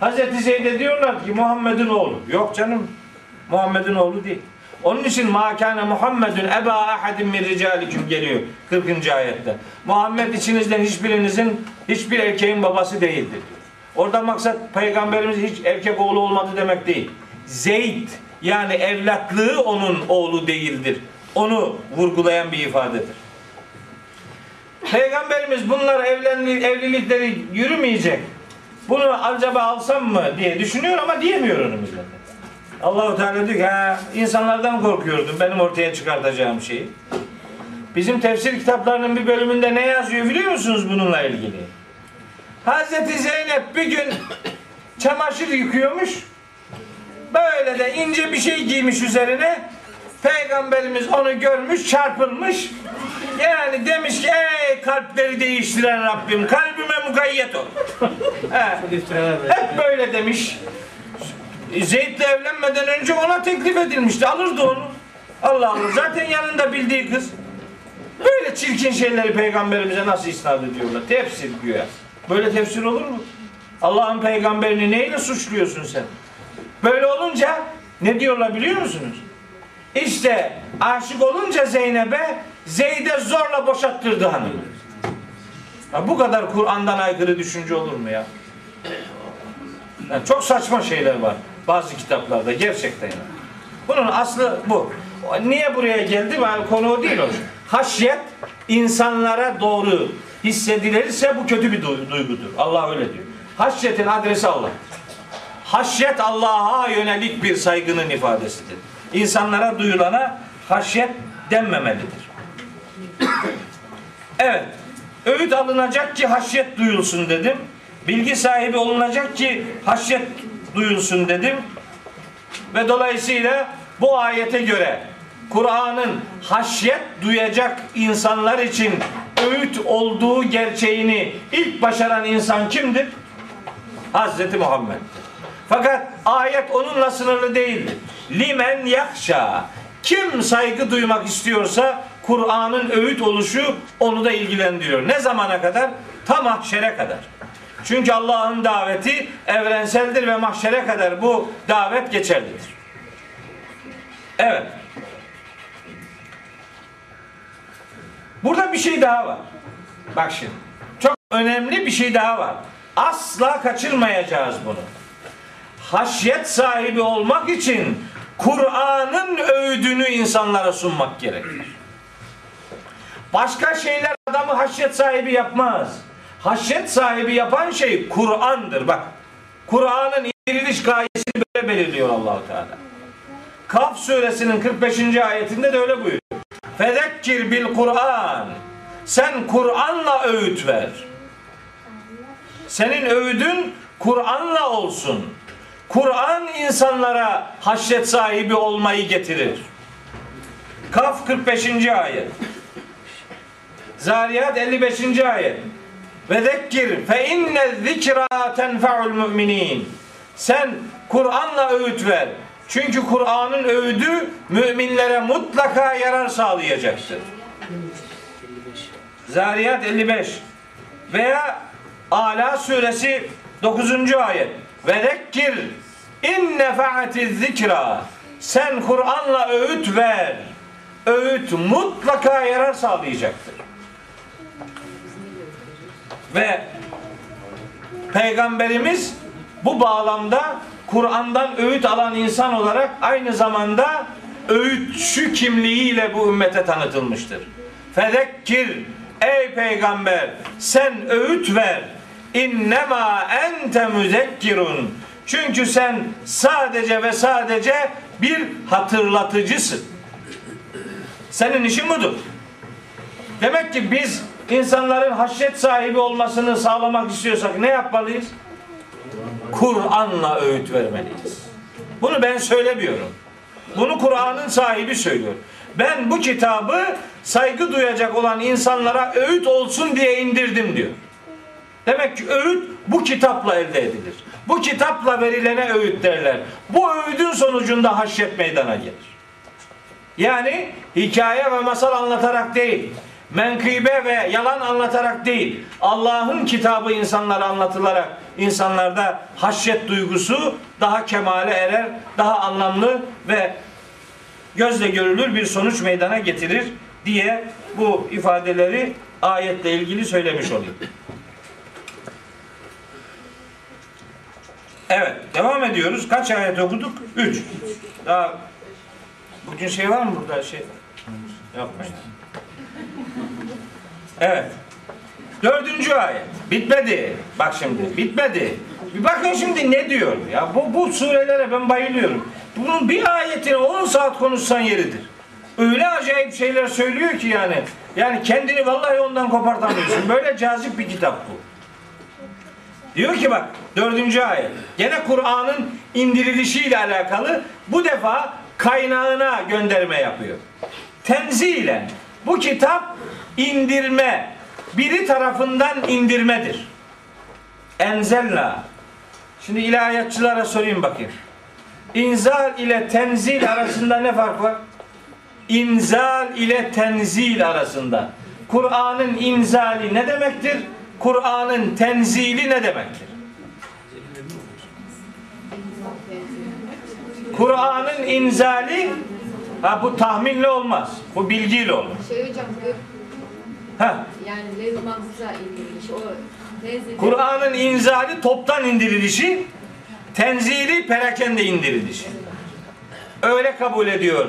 Hazreti Zeyd'e diyorlar ki Muhammed'in oğlu. Yok canım. Muhammed'in oğlu değil. Onun için ma kana Muhammedun eba ahadin min ricalikum geliyor 40. ayette. Muhammed içinizden hiçbirinizin hiçbir erkeğin babası değildir diyor. Orada maksat peygamberimiz hiç erkek oğlu olmadı demek değil. Zeyd yani evlatlığı onun oğlu değildir. Onu vurgulayan bir ifadedir. Peygamberimiz bunlar evlenli, evlilikleri yürümeyecek. Bunu acaba alsam mı diye düşünüyor ama diyemiyor onu millete. Allahu Teala diyor ki insanlardan korkuyordum benim ortaya çıkartacağım şeyi. Bizim tefsir kitaplarının bir bölümünde ne yazıyor biliyor musunuz bununla ilgili? Hazreti Zeynep bir gün çamaşır yıkıyormuş. Böyle de ince bir şey giymiş üzerine. Peygamberimiz onu görmüş, çarpılmış. Yani demiş ki ey kalpleri değiştiren Rabbim kalbime mukayyet ol. He. Hep böyle demiş. Zeyd'le evlenmeden önce ona teklif edilmişti. Alırdı onu. Allah Allah. Zaten yanında bildiği kız. Böyle çirkin şeyleri peygamberimize nasıl isnat ediyorlar? Tefsir güya. Böyle tefsir olur mu? Allah'ın peygamberini neyle suçluyorsun sen? Böyle olunca ne diyorlar biliyor musunuz? İşte aşık olunca Zeynep'e Zeyd'e zorla boşattırdı hanımı. Ya bu kadar Kur'an'dan aykırı düşünce olur mu ya? Yani çok saçma şeyler var bazı kitaplarda gerçekten. Yani. Bunun aslı bu. Niye buraya geldi? Konu o değil o. Haşyet insanlara doğru hissedilirse bu kötü bir du- duygudur. Allah öyle diyor. Haşyetin adresi Allah. Haşyet Allah'a yönelik bir saygının ifadesidir. İnsanlara duyulana haşyet denmemelidir. Evet. Öğüt alınacak ki haşyet duyulsun dedim. Bilgi sahibi olunacak ki haşyet duyulsun dedim. Ve dolayısıyla bu ayete göre Kur'an'ın haşyet duyacak insanlar için öğüt olduğu gerçeğini ilk başaran insan kimdir? Hazreti Muhammed. Fakat ayet onunla sınırlı değildir. Limen yakşa. Kim saygı duymak istiyorsa Kur'an'ın öğüt oluşu onu da ilgilendiriyor. Ne zamana kadar? Ta mahşere kadar. Çünkü Allah'ın daveti evrenseldir ve mahşere kadar bu davet geçerlidir. Evet. Burada bir şey daha var. Bak şimdi. Çok önemli bir şey daha var. Asla kaçırmayacağız bunu. Haşyet sahibi olmak için Kur'an'ın öğüdünü insanlara sunmak gerekir. Başka şeyler adamı haşyet sahibi yapmaz. Haşyet sahibi yapan şey Kur'an'dır. Bak. Kur'an'ın indiriliş gayesini böyle belirliyor Allahu Teala. Kaf suresinin 45. ayetinde de öyle buyuruyor. Fezekkir bil Kur'an. Sen Kur'an'la öğüt ver. Senin öğüdün Kur'an'la olsun. Kur'an insanlara haşyet sahibi olmayı getirir. Kaf 45. ayet. Zariyat 55. ayet. Ve zekkir fe inne zikra tenfa'ul müminin. Sen Kur'an'la öğüt ver. Çünkü Kur'an'ın öğüdü müminlere mutlaka yarar sağlayacaktır. Zariyat 55 veya Ala suresi 9. ayet. Ve zekkir in nefaati zikra. Sen Kur'an'la öğüt ver. Öğüt mutlaka yarar sağlayacaktır. Ve Peygamberimiz bu bağlamda Kur'an'dan öğüt alan insan olarak aynı zamanda öğütçü kimliğiyle bu ümmete tanıtılmıştır. Fezekkir ey peygamber sen öğüt ver. İnnemâ ente müzekkirun. Çünkü sen sadece ve sadece bir hatırlatıcısın. Senin işin budur. Demek ki biz insanların haşyet sahibi olmasını sağlamak istiyorsak ne yapmalıyız? Kur'an'la öğüt vermeliyiz. Bunu ben söylemiyorum. Bunu Kur'an'ın sahibi söylüyor. Ben bu kitabı saygı duyacak olan insanlara öğüt olsun diye indirdim diyor. Demek ki öğüt bu kitapla elde edilir. Bu kitapla verilene öğüt derler. Bu öğüdün sonucunda haşyet meydana gelir. Yani hikaye ve masal anlatarak değil, menkıbe ve yalan anlatarak değil, Allah'ın kitabı insanlara anlatılarak insanlarda haşyet duygusu daha kemale erer, daha anlamlı ve gözle görülür bir sonuç meydana getirir diye bu ifadeleri ayetle ilgili söylemiş olayım. Evet, devam ediyoruz. Kaç ayet okuduk? Üç. Daha bugün şey var mı burada şey? Yapmayın. Evet. Dördüncü ayet. Bitmedi. Bak şimdi bitmedi. Bir bakın şimdi ne diyor ya. Bu, bu surelere ben bayılıyorum. Bunun bir ayetini 10 saat konuşsan yeridir. öyle acayip şeyler söylüyor ki yani. Yani kendini vallahi ondan kopartamıyorsun. Böyle cazip bir kitap bu. Diyor ki bak dördüncü ayet. Gene Kur'an'ın indirilişiyle alakalı bu defa kaynağına gönderme yapıyor. Tenzilen bu kitap indirme biri tarafından indirmedir. Enzelna. Şimdi ilahiyatçılara sorayım bakayım. İnzal ile tenzil arasında ne fark var? İnzal ile tenzil arasında. Kur'an'ın inzali ne demektir? Kur'an'ın tenzili ne demektir? Kur'an'ın inzali ha bu tahminle olmaz. Bu bilgiyle olur. Şey hocam Ha, yani Mahfuz'a indirmiş. O Kur'an'ın inzali toptan indirilişi, tenzili perakende indirilişi. Öyle kabul ediyor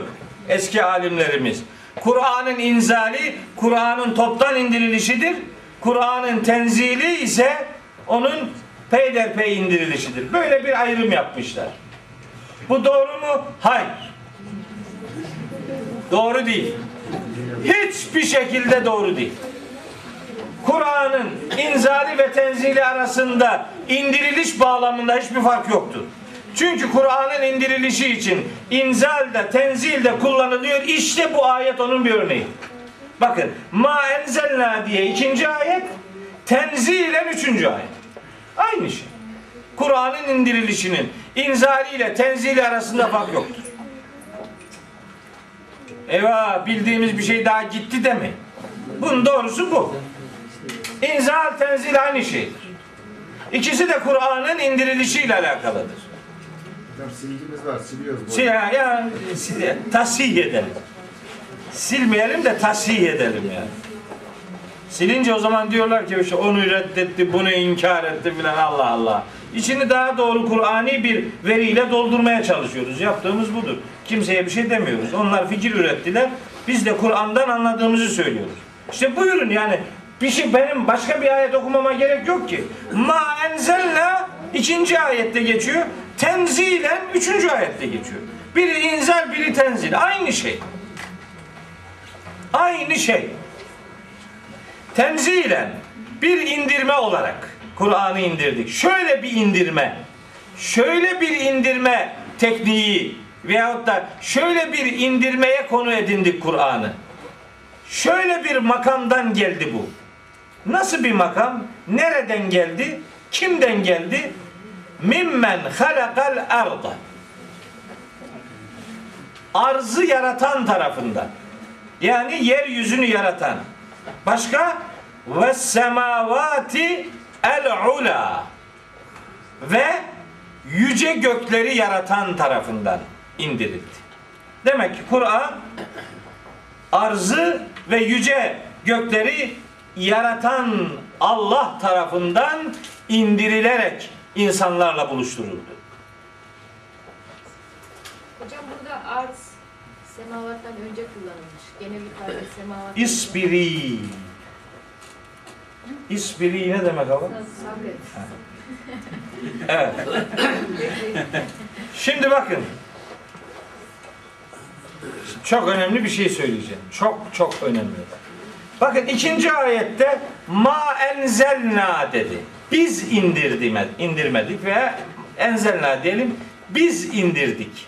eski alimlerimiz. Kur'an'ın inzali, Kur'an'ın toptan indirilişidir. Kur'an'ın tenzili ise onun peyderpey indirilişidir. Böyle bir ayrım yapmışlar. Bu doğru mu? Hayır. Doğru değil. Hiçbir şekilde doğru değil. Kur'an'ın inzali ve tenzili arasında indiriliş bağlamında hiçbir fark yoktur. Çünkü Kur'an'ın indirilişi için inzalde, tenzilde kullanılıyor. İşte bu ayet onun bir örneği. Bakın, ma enzelna diye ikinci ayet, tenzilen üçüncü ayet. Aynı şey. Kur'an'ın indirilişinin inzali ile tenzili arasında fark yoktur. Eyvah bildiğimiz bir şey daha gitti demeyin. Bunun doğrusu bu. İnzal tenzil aynı şeydir. İkisi de Kur'an'ın indirilişiyle alakalıdır. Hocam silgimiz var, siliyoruz. bu. Şey, ya, ya sil- tasih edelim. Silmeyelim de tasih edelim yani. Silince o zaman diyorlar ki işte onu reddetti, bunu inkar etti filan Allah Allah. İçini daha doğru Kur'ani bir veriyle doldurmaya çalışıyoruz. Yaptığımız budur. Kimseye bir şey demiyoruz. Onlar fikir ürettiler. Biz de Kur'an'dan anladığımızı söylüyoruz. İşte buyurun yani bir şey benim başka bir ayet okumama gerek yok ki. Ma enzelna ikinci ayette geçiyor. Tenzilen üçüncü ayette geçiyor. Biri inzal, biri tenzil. Aynı şey. Aynı şey. Tenzilen bir indirme olarak Kur'an'ı indirdik. Şöyle bir indirme, şöyle bir indirme tekniği veyahut da şöyle bir indirmeye konu edindik Kur'an'ı. Şöyle bir makamdan geldi bu. Nasıl bir makam? Nereden geldi? Kimden geldi? Mimmen halakal arda. Arzı yaratan tarafından. Yani yeryüzünü yaratan. Başka? Ve semavati el ula. Ve yüce gökleri yaratan tarafından indirildi. Demek ki Kur'an arzı ve yüce gökleri yaratan Allah tarafından indirilerek insanlarla buluşturuldu. Hocam burada arz semavattan önce kullanılmış. Genel ifade semavat. İsbiri. İsbiri ne demek abi? Sabret. Evet. Şimdi bakın. Çok önemli bir şey söyleyeceğim. Çok çok önemli. Bakın ikinci ayette ma enzelna dedi. Biz indirdim, indirmedik veya enzelna diyelim. Biz indirdik.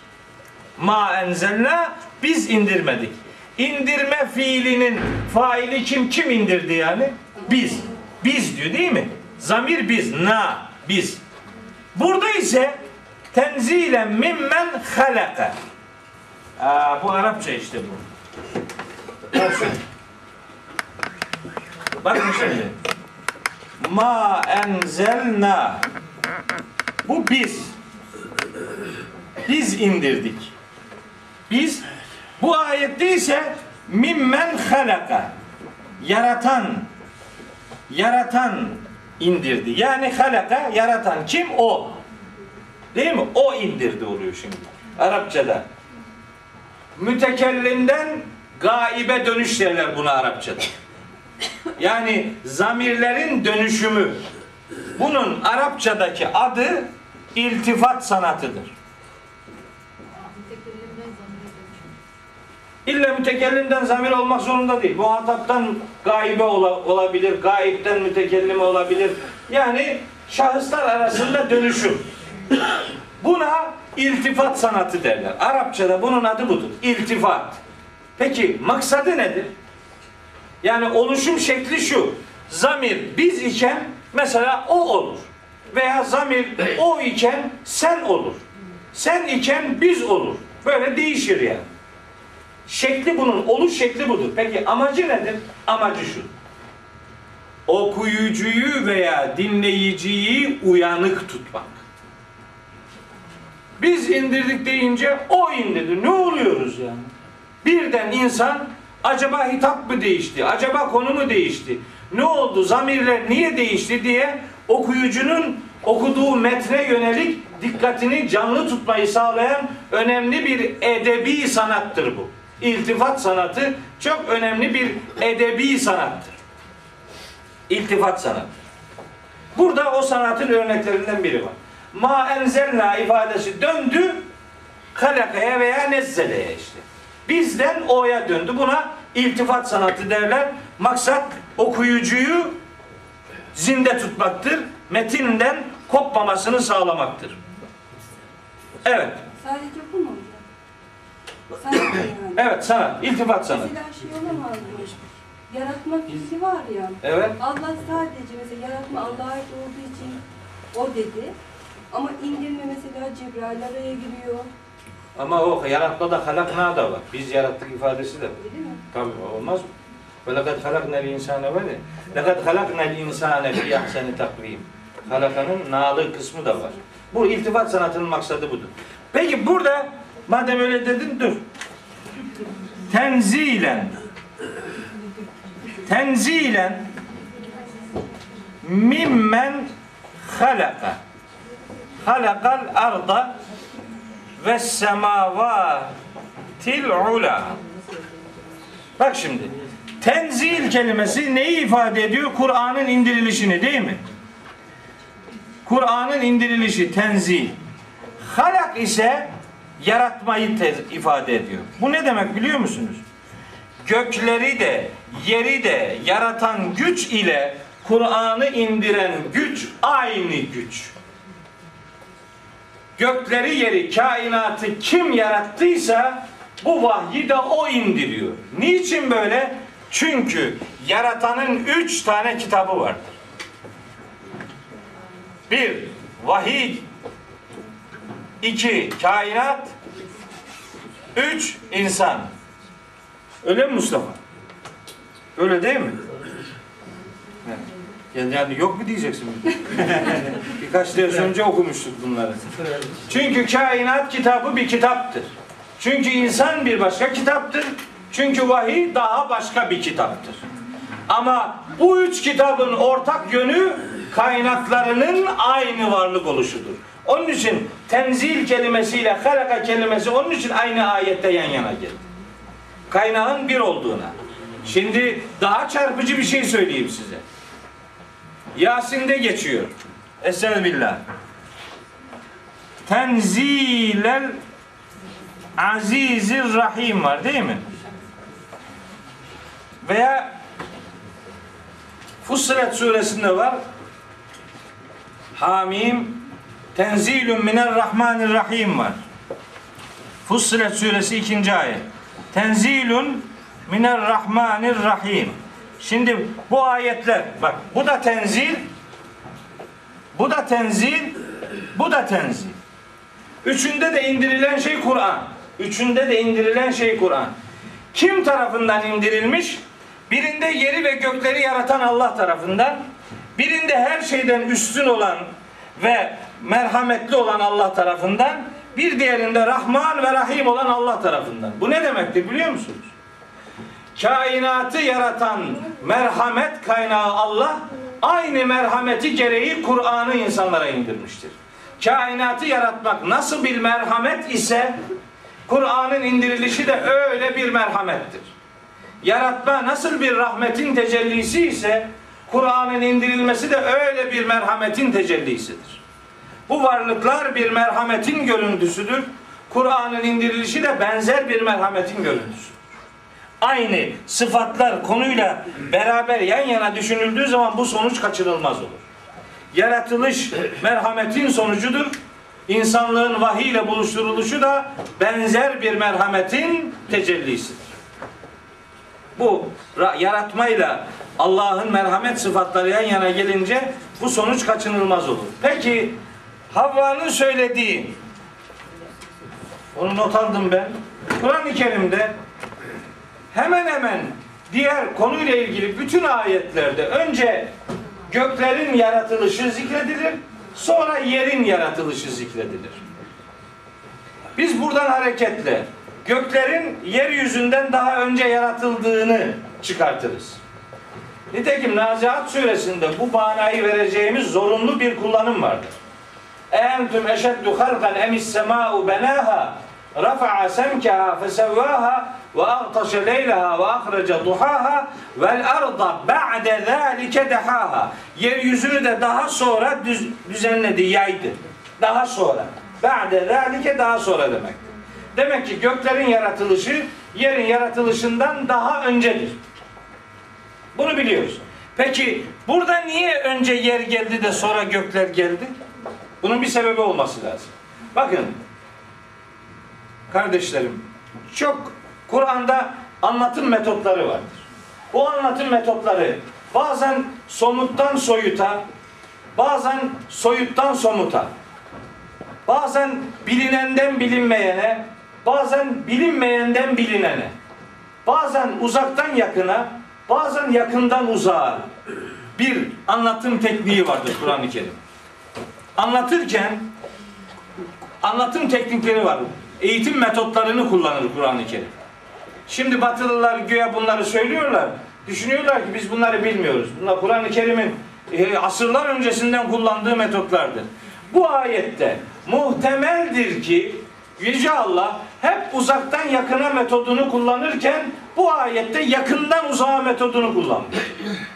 Ma enzelna biz indirmedik. İndirme fiilinin faili kim? Kim indirdi yani? Biz. Biz diyor değil mi? Zamir biz. Na. Biz. Burada ise tenzilen mimmen halaka. Aa, bu Arapça işte bu. Olsun. Bakın şimdi. Ma enzelna. Bu biz. Biz indirdik. Biz bu ayette ise mimmen halaka. Yaratan yaratan indirdi. Yani halaka yaratan kim? O. Değil mi? O indirdi oluyor şimdi. Arapçada. Mütekellimden gaibe dönüş derler buna Arapçada. Yani zamirlerin dönüşümü. Bunun Arapçadaki adı iltifat sanatıdır. İlla mütekellimden zamir olmak zorunda değil. Muhataptan gaybe ola- olabilir, gaipten mütekellime olabilir. Yani şahıslar arasında dönüşüm. Buna iltifat sanatı derler. Arapçada bunun adı budur. İltifat. Peki maksadı nedir? Yani oluşum şekli şu. Zamir biz iken mesela o olur. Veya zamir o iken sen olur. Sen iken biz olur. Böyle değişir yani. Şekli bunun, oluş şekli budur. Peki amacı nedir? Amacı şu. Okuyucuyu veya dinleyiciyi uyanık tutmak. Biz indirdik deyince o indirdi. Ne oluyoruz yani? Birden insan acaba hitap mı değişti? Acaba konu mu değişti? Ne oldu? Zamirler niye değişti diye okuyucunun okuduğu metne yönelik dikkatini canlı tutmayı sağlayan önemli bir edebi sanattır bu. İltifat sanatı çok önemli bir edebi sanattır. İltifat sanatı. Burada o sanatın örneklerinden biri var. Ma enzelna ifadesi döndü halakaya veya nezzeleye işte. Bizden o'ya döndü. Buna iltifat sanatı derler. Maksat okuyucuyu zinde tutmaktır. Metinden kopmamasını sağlamaktır. Evet. Sadece bu mu hocam? Yani. Evet sanat. iltifat sanatı. Mesela şey olamaz mı? Yaratma fikri var ya. Evet. Allah sadece mesela yaratma Allah'a ait olduğu için o dedi. Ama indirme mesela Cebrail araya giriyor. Ama o yaratma da halakna da var. Biz yarattık ifadesi de var. Değil mi? Tabii olmaz mı? Ve lekad halaknel insane var ya. Lekad halaknel insane fi ahseni takvim. Halakanın nalı kısmı da var. Bu iltifat sanatının maksadı budur. Peki burada madem öyle dedin dur. Tenzilen tenzilen mimmen halaka halakal arda ve semavatil ula Bak şimdi. Tenzil kelimesi neyi ifade ediyor? Kur'an'ın indirilişini değil mi? Kur'an'ın indirilişi tenzil. Halak ise yaratmayı tez- ifade ediyor. Bu ne demek biliyor musunuz? Gökleri de yeri de yaratan güç ile Kur'an'ı indiren güç aynı güç. Gökleri yeri kainatı kim yarattıysa bu vahyi de o indiriyor. Niçin böyle? Çünkü yaratanın üç tane kitabı vardır. Bir, vahiy. iki kainat. Üç, insan. Öyle mi Mustafa? Öyle değil mi? Yani, yani yok mu diyeceksin? Birkaç ders önce okumuştuk bunları. Çünkü kainat kitabı bir kitaptır. Çünkü insan bir başka kitaptır. Çünkü vahiy daha başka bir kitaptır. Ama bu üç kitabın ortak yönü kaynaklarının aynı varlık oluşudur. Onun için tenzil kelimesiyle halaka kelimesi onun için aynı ayette yan yana geldi. Kaynağın bir olduğuna. Şimdi daha çarpıcı bir şey söyleyeyim size. Yasin'de geçiyor. Estağfirullah. Tenzilel Azizir Rahim var değil mi? Veya Fussilet suresinde var. Hamim Tenzilun minel Rahmanir Rahim var. Fussilet suresi ikinci ayet. Tenzilun minel Rahmanir Rahim. Şimdi bu ayetler bak bu da tenzil bu da tenzil bu da tenzil. Üçünde de indirilen şey Kur'an. Üçünde de indirilen şey Kur'an. Kim tarafından indirilmiş? Birinde yeri ve gökleri yaratan Allah tarafından, birinde her şeyden üstün olan ve merhametli olan Allah tarafından, bir diğerinde Rahman ve Rahim olan Allah tarafından. Bu ne demektir biliyor musunuz? Kainatı yaratan merhamet kaynağı Allah aynı merhameti gereği Kur'an'ı insanlara indirmiştir. Kainatı yaratmak nasıl bir merhamet ise Kur'an'ın indirilişi de öyle bir merhamettir. Yaratma nasıl bir rahmetin tecellisi ise Kur'an'ın indirilmesi de öyle bir merhametin tecellisidir. Bu varlıklar bir merhametin görüntüsüdür. Kur'an'ın indirilişi de benzer bir merhametin görüntüsüdür. Aynı sıfatlar konuyla beraber yan yana düşünüldüğü zaman bu sonuç kaçınılmaz olur. Yaratılış merhametin sonucudur. İnsanlığın vahiy ile buluşturuluşu da benzer bir merhametin tecellisidir. Bu ra- yaratmayla Allah'ın merhamet sıfatları yan yana gelince bu sonuç kaçınılmaz olur. Peki Havva'nın söylediği onu not aldım ben. Kur'an-ı Kerim'de hemen hemen diğer konuyla ilgili bütün ayetlerde önce göklerin yaratılışı zikredilir, sonra yerin yaratılışı zikredilir. Biz buradan hareketle göklerin yeryüzünden daha önce yaratıldığını çıkartırız. Nitekim Nazihat suresinde bu manayı vereceğimiz zorunlu bir kullanım vardır. Entüm eşeddu halkan emis sema'u benaha rafa'a semkaha fesevvaha ve agtaşa leylaha ve ahrece duhaha vel arda ba'de zâlike dehaha yeryüzünü de daha sonra düz, düzenledi, yaydı. Daha sonra. Ba'de zâlike daha sonra demek. Demek ki göklerin yaratılışı yerin yaratılışından daha öncedir. Bunu biliyoruz. Peki burada niye önce yer geldi de sonra gökler geldi? Bunun bir sebebi olması lazım. Bakın kardeşlerim çok Kur'an'da anlatım metotları vardır. Bu anlatım metotları bazen somuttan soyuta, bazen soyuttan somuta, bazen bilinenden bilinmeyene, bazen bilinmeyenden bilinene, bazen uzaktan yakına, bazen yakından uzağa bir anlatım tekniği vardır Kur'an-ı Kerim. Anlatırken anlatım teknikleri var. Eğitim metotlarını kullanır Kur'an-ı Kerim. Şimdi Batılılar güya bunları söylüyorlar. Düşünüyorlar ki biz bunları bilmiyoruz. Bunlar Kur'an-ı Kerim'in e, asırlar öncesinden kullandığı metotlardır. Bu ayette muhtemeldir ki Yüce Allah hep uzaktan yakına metodunu kullanırken bu ayette yakından uzağa metodunu kullanmış.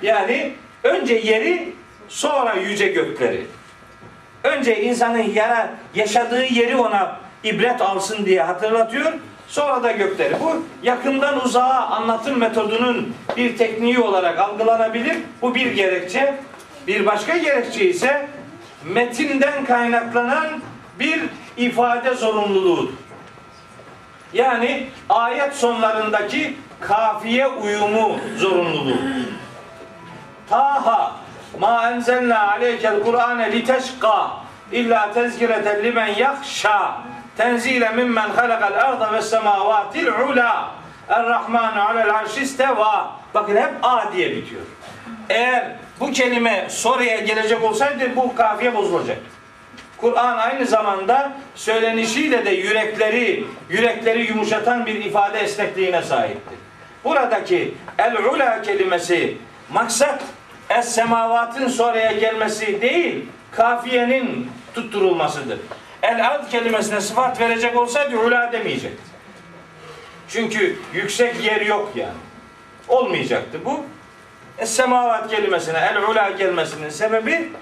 Yani önce yeri sonra yüce gökleri. Önce insanın yara yaşadığı yeri ona ibret alsın diye hatırlatıyor. Sonra da gökleri. Bu yakından uzağa anlatım metodunun bir tekniği olarak algılanabilir. Bu bir gerekçe. Bir başka gerekçe ise metinden kaynaklanan bir ifade zorunluluğudur. Yani ayet sonlarındaki kafiye uyumu zorunluluğu. Taha ma enzelna aleykel Kur'ane liteşka illa tezkireten limen yakşa tenzile mimmen halakal arda ve semavatil ula Er-Rahmanu alel arşisteva Bakın hep A diye bitiyor. Eğer bu kelime soruya gelecek olsaydı bu kafiye bozulacak. Kur'an aynı zamanda söylenişiyle de yürekleri yürekleri yumuşatan bir ifade esnekliğine sahiptir. Buradaki el-ula kelimesi maksat es-semavatın sonraya gelmesi değil, kafiyenin tutturulmasıdır. El-ard kelimesine sıfat verecek olsaydı ula demeyecekti. Çünkü yüksek yer yok yani. Olmayacaktı bu. Es-semavat kelimesine, el-ula kelimesinin sebebi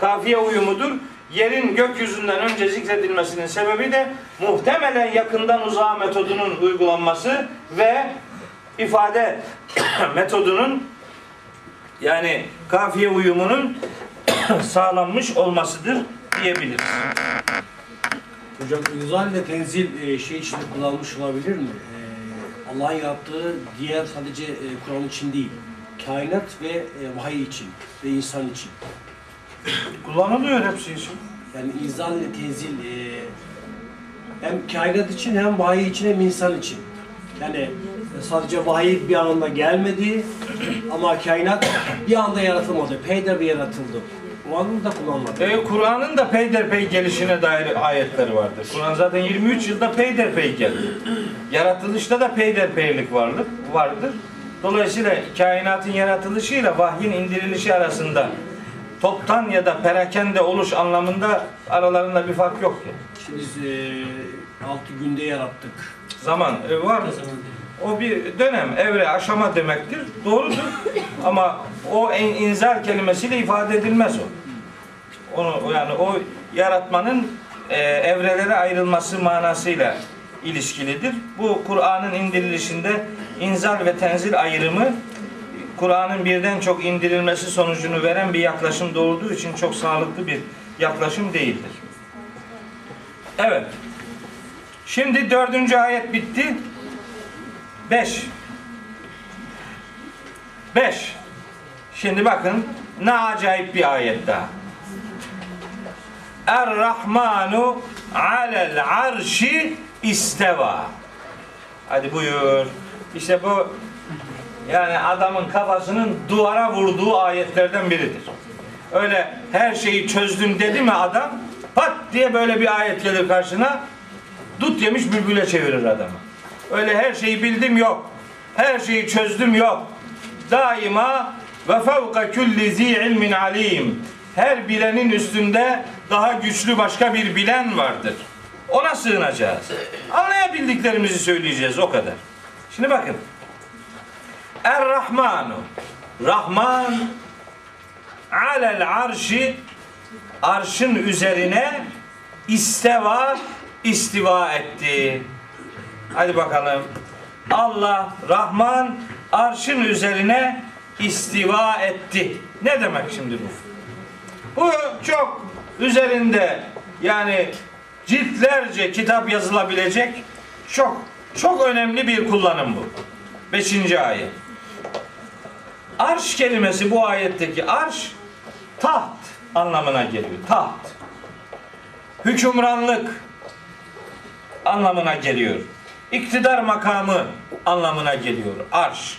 kafiye uyumudur. Yerin gökyüzünden önce zikredilmesinin sebebi de muhtemelen yakından uzağa metodunun uygulanması ve ifade metodunun yani kafiye uyumunun sağlanmış olmasıdır diyebiliriz. Hocam inzal ve tenzil e, şey içinde kullanılmış olabilir mi? E, Allah'ın yaptığı diğer sadece e, Kur'an için değil, kainat ve vahiy için ve insan için. Kullanılıyor hepsi için. Yani inzal ve tenzil hem kainat için hem vahiy için hem insan için. Yani sadece vahiy bir anda gelmedi ama kainat bir anda yaratılmadı. Peyder bir yaratıldı. O anlamda kullanılmadı. E, Kur'an'ın da peyderpey gelişine dair ayetleri vardır. Kur'an zaten 23 yılda peyderpey geldi. Yaratılışta da peyderpeylik vardır. vardır. Dolayısıyla kainatın yaratılışıyla vahyin indirilişi arasında toptan ya da perakende oluş anlamında aralarında bir fark yok. Yani. Şimdi e, altı günde yarattık. Zaman e, var. O bir dönem, evre, aşama demektir. Doğrudur. Ama o en- inzal kelimesiyle ifade edilmez o. Onu yani o yaratmanın e, evrelere ayrılması manasıyla ilişkilidir. Bu Kur'an'ın indirilişinde inzal ve tenzil ayrımı Kur'an'ın birden çok indirilmesi sonucunu veren bir yaklaşım doğurduğu için çok sağlıklı bir yaklaşım değildir. Evet. Şimdi dördüncü ayet bitti. Beş. Beş. Şimdi bakın ne acayip bir ayet daha. Er-Rahmanu alel arşi isteva. Hadi buyur. İşte bu yani adamın kafasının duvara vurduğu ayetlerden biridir. Öyle her şeyi çözdüm dedi mi adam pat diye böyle bir ayet gelir karşına dut yemiş bülbüle çevirir adamı. Öyle her şeyi bildim yok. Her şeyi çözdüm yok. Daima ve fevka kulli zi ilmin alim. Her bilenin üstünde daha güçlü başka bir bilen vardır. Ona sığınacağız. Anlayabildiklerimizi söyleyeceğiz o kadar. Şimdi bakın. Er-Rahmanu. Rahman alel arşi arşın üzerine isteva istiva etti. Hadi bakalım. Allah Rahman arşın üzerine istiva etti. Ne demek şimdi bu? Bu çok üzerinde yani ciltlerce kitap yazılabilecek çok çok önemli bir kullanım bu. Beşinci ayet. Arş kelimesi bu ayetteki arş taht anlamına geliyor. Taht. Hükümranlık anlamına geliyor. İktidar makamı anlamına geliyor. Arş.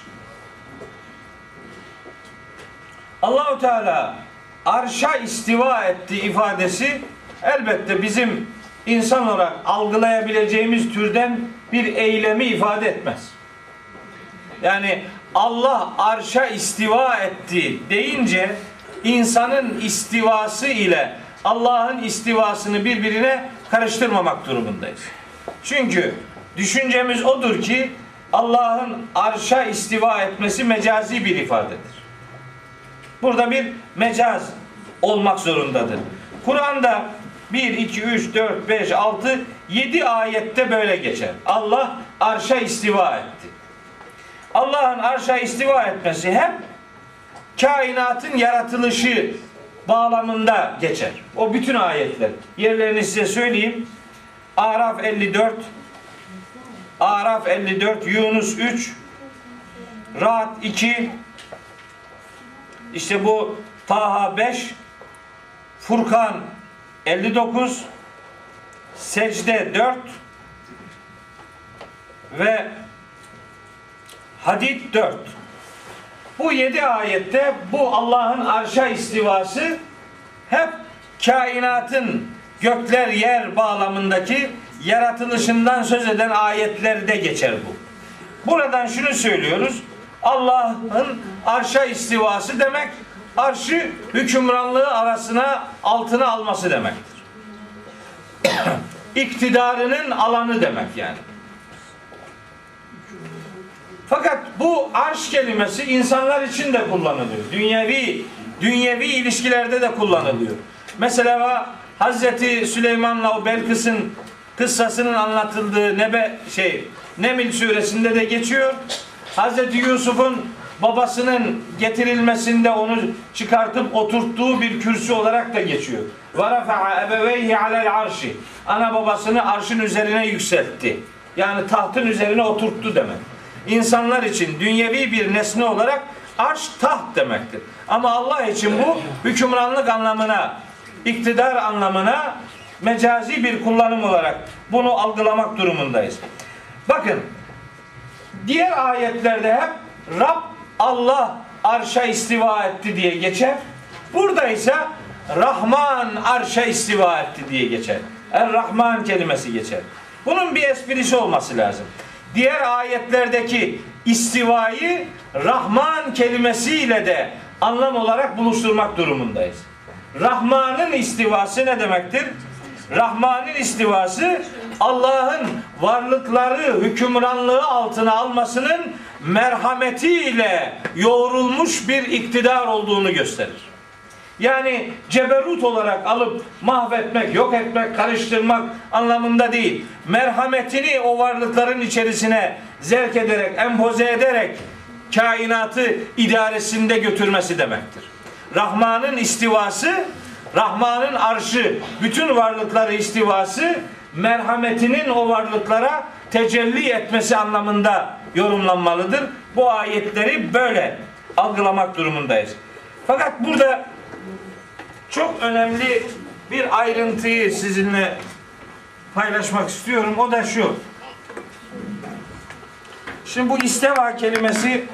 Allahu Teala arşa istiva etti ifadesi elbette bizim insan olarak algılayabileceğimiz türden bir eylemi ifade etmez. Yani Allah arşa istiva etti deyince insanın istivası ile Allah'ın istivasını birbirine karıştırmamak durumundayız. Çünkü düşüncemiz odur ki Allah'ın arşa istiva etmesi mecazi bir ifadedir. Burada bir mecaz olmak zorundadır. Kur'an'da 1, 2, 3, 4, 5, 6, 7 ayette böyle geçer. Allah arşa istiva etti. Allah'ın arşa istiva etmesi hep kainatın yaratılışı bağlamında geçer. O bütün ayetler. Yerlerini size söyleyeyim. Araf 54 Araf 54, Yunus 3 Rahat 2 işte bu Taha 5 Furkan 59 Secde 4 ve Hadid 4 bu yedi ayette bu Allah'ın arşa istivası hep kainatın gökler yer bağlamındaki yaratılışından söz eden ayetlerde geçer bu. Buradan şunu söylüyoruz. Allah'ın arşa istivası demek arşı hükümranlığı arasına altına alması demektir. İktidarının alanı demek yani. Fakat bu arş kelimesi insanlar için de kullanılıyor. Dünyevi dünyevi ilişkilerde de kullanılıyor. Mesela Hazreti Süleyman'la o Belkıs'ın kıssasının anlatıldığı Nebe şey Nemil suresinde de geçiyor. Hazreti Yusuf'un babasının getirilmesinde onu çıkartıp oturttuğu bir kürsü olarak da geçiyor. Rafa'a ebeveyhi alel arşi. Ana babasını arşın üzerine yükseltti. Yani tahtın üzerine oturttu demek. İnsanlar için dünyevi bir nesne olarak arş taht demektir. Ama Allah için bu hükümranlık anlamına, iktidar anlamına mecazi bir kullanım olarak bunu algılamak durumundayız. Bakın diğer ayetlerde hep Rab Allah arşa istiva etti diye geçer. Burada ise Rahman arşa istiva etti diye geçer. Er-Rahman kelimesi geçer. Bunun bir esprisi olması lazım. Diğer ayetlerdeki istivayı Rahman kelimesiyle de anlam olarak buluşturmak durumundayız. Rahman'ın istivası ne demektir? Rahman'ın istivası Allah'ın varlıkları hükümranlığı altına almasının merhametiyle yoğrulmuş bir iktidar olduğunu gösterir. Yani ceberut olarak alıp mahvetmek, yok etmek, karıştırmak anlamında değil. Merhametini o varlıkların içerisine zerk ederek, empoze ederek kainatı idaresinde götürmesi demektir. Rahman'ın istivası, Rahman'ın arşı, bütün varlıkları istivası, merhametinin o varlıklara tecelli etmesi anlamında yorumlanmalıdır. Bu ayetleri böyle algılamak durumundayız. Fakat burada çok önemli bir ayrıntıyı sizinle paylaşmak istiyorum. O da şu. Şimdi bu isteva kelimesi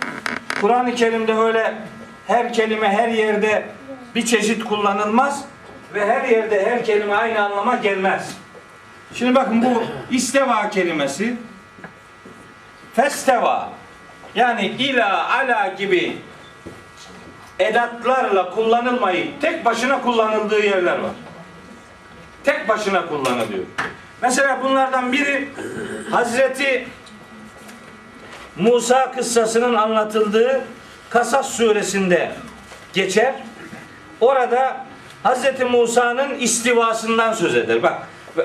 Kur'an-ı Kerim'de öyle her kelime her yerde bir çeşit kullanılmaz ve her yerde her kelime aynı anlama gelmez. Şimdi bakın bu isteva kelimesi festeva yani ila ala gibi edatlarla kullanılmayıp tek başına kullanıldığı yerler var. Tek başına kullanılıyor. Mesela bunlardan biri Hazreti Musa kıssasının anlatıldığı Kasas suresinde geçer. Orada Hazreti Musa'nın istivasından söz eder. Bak e,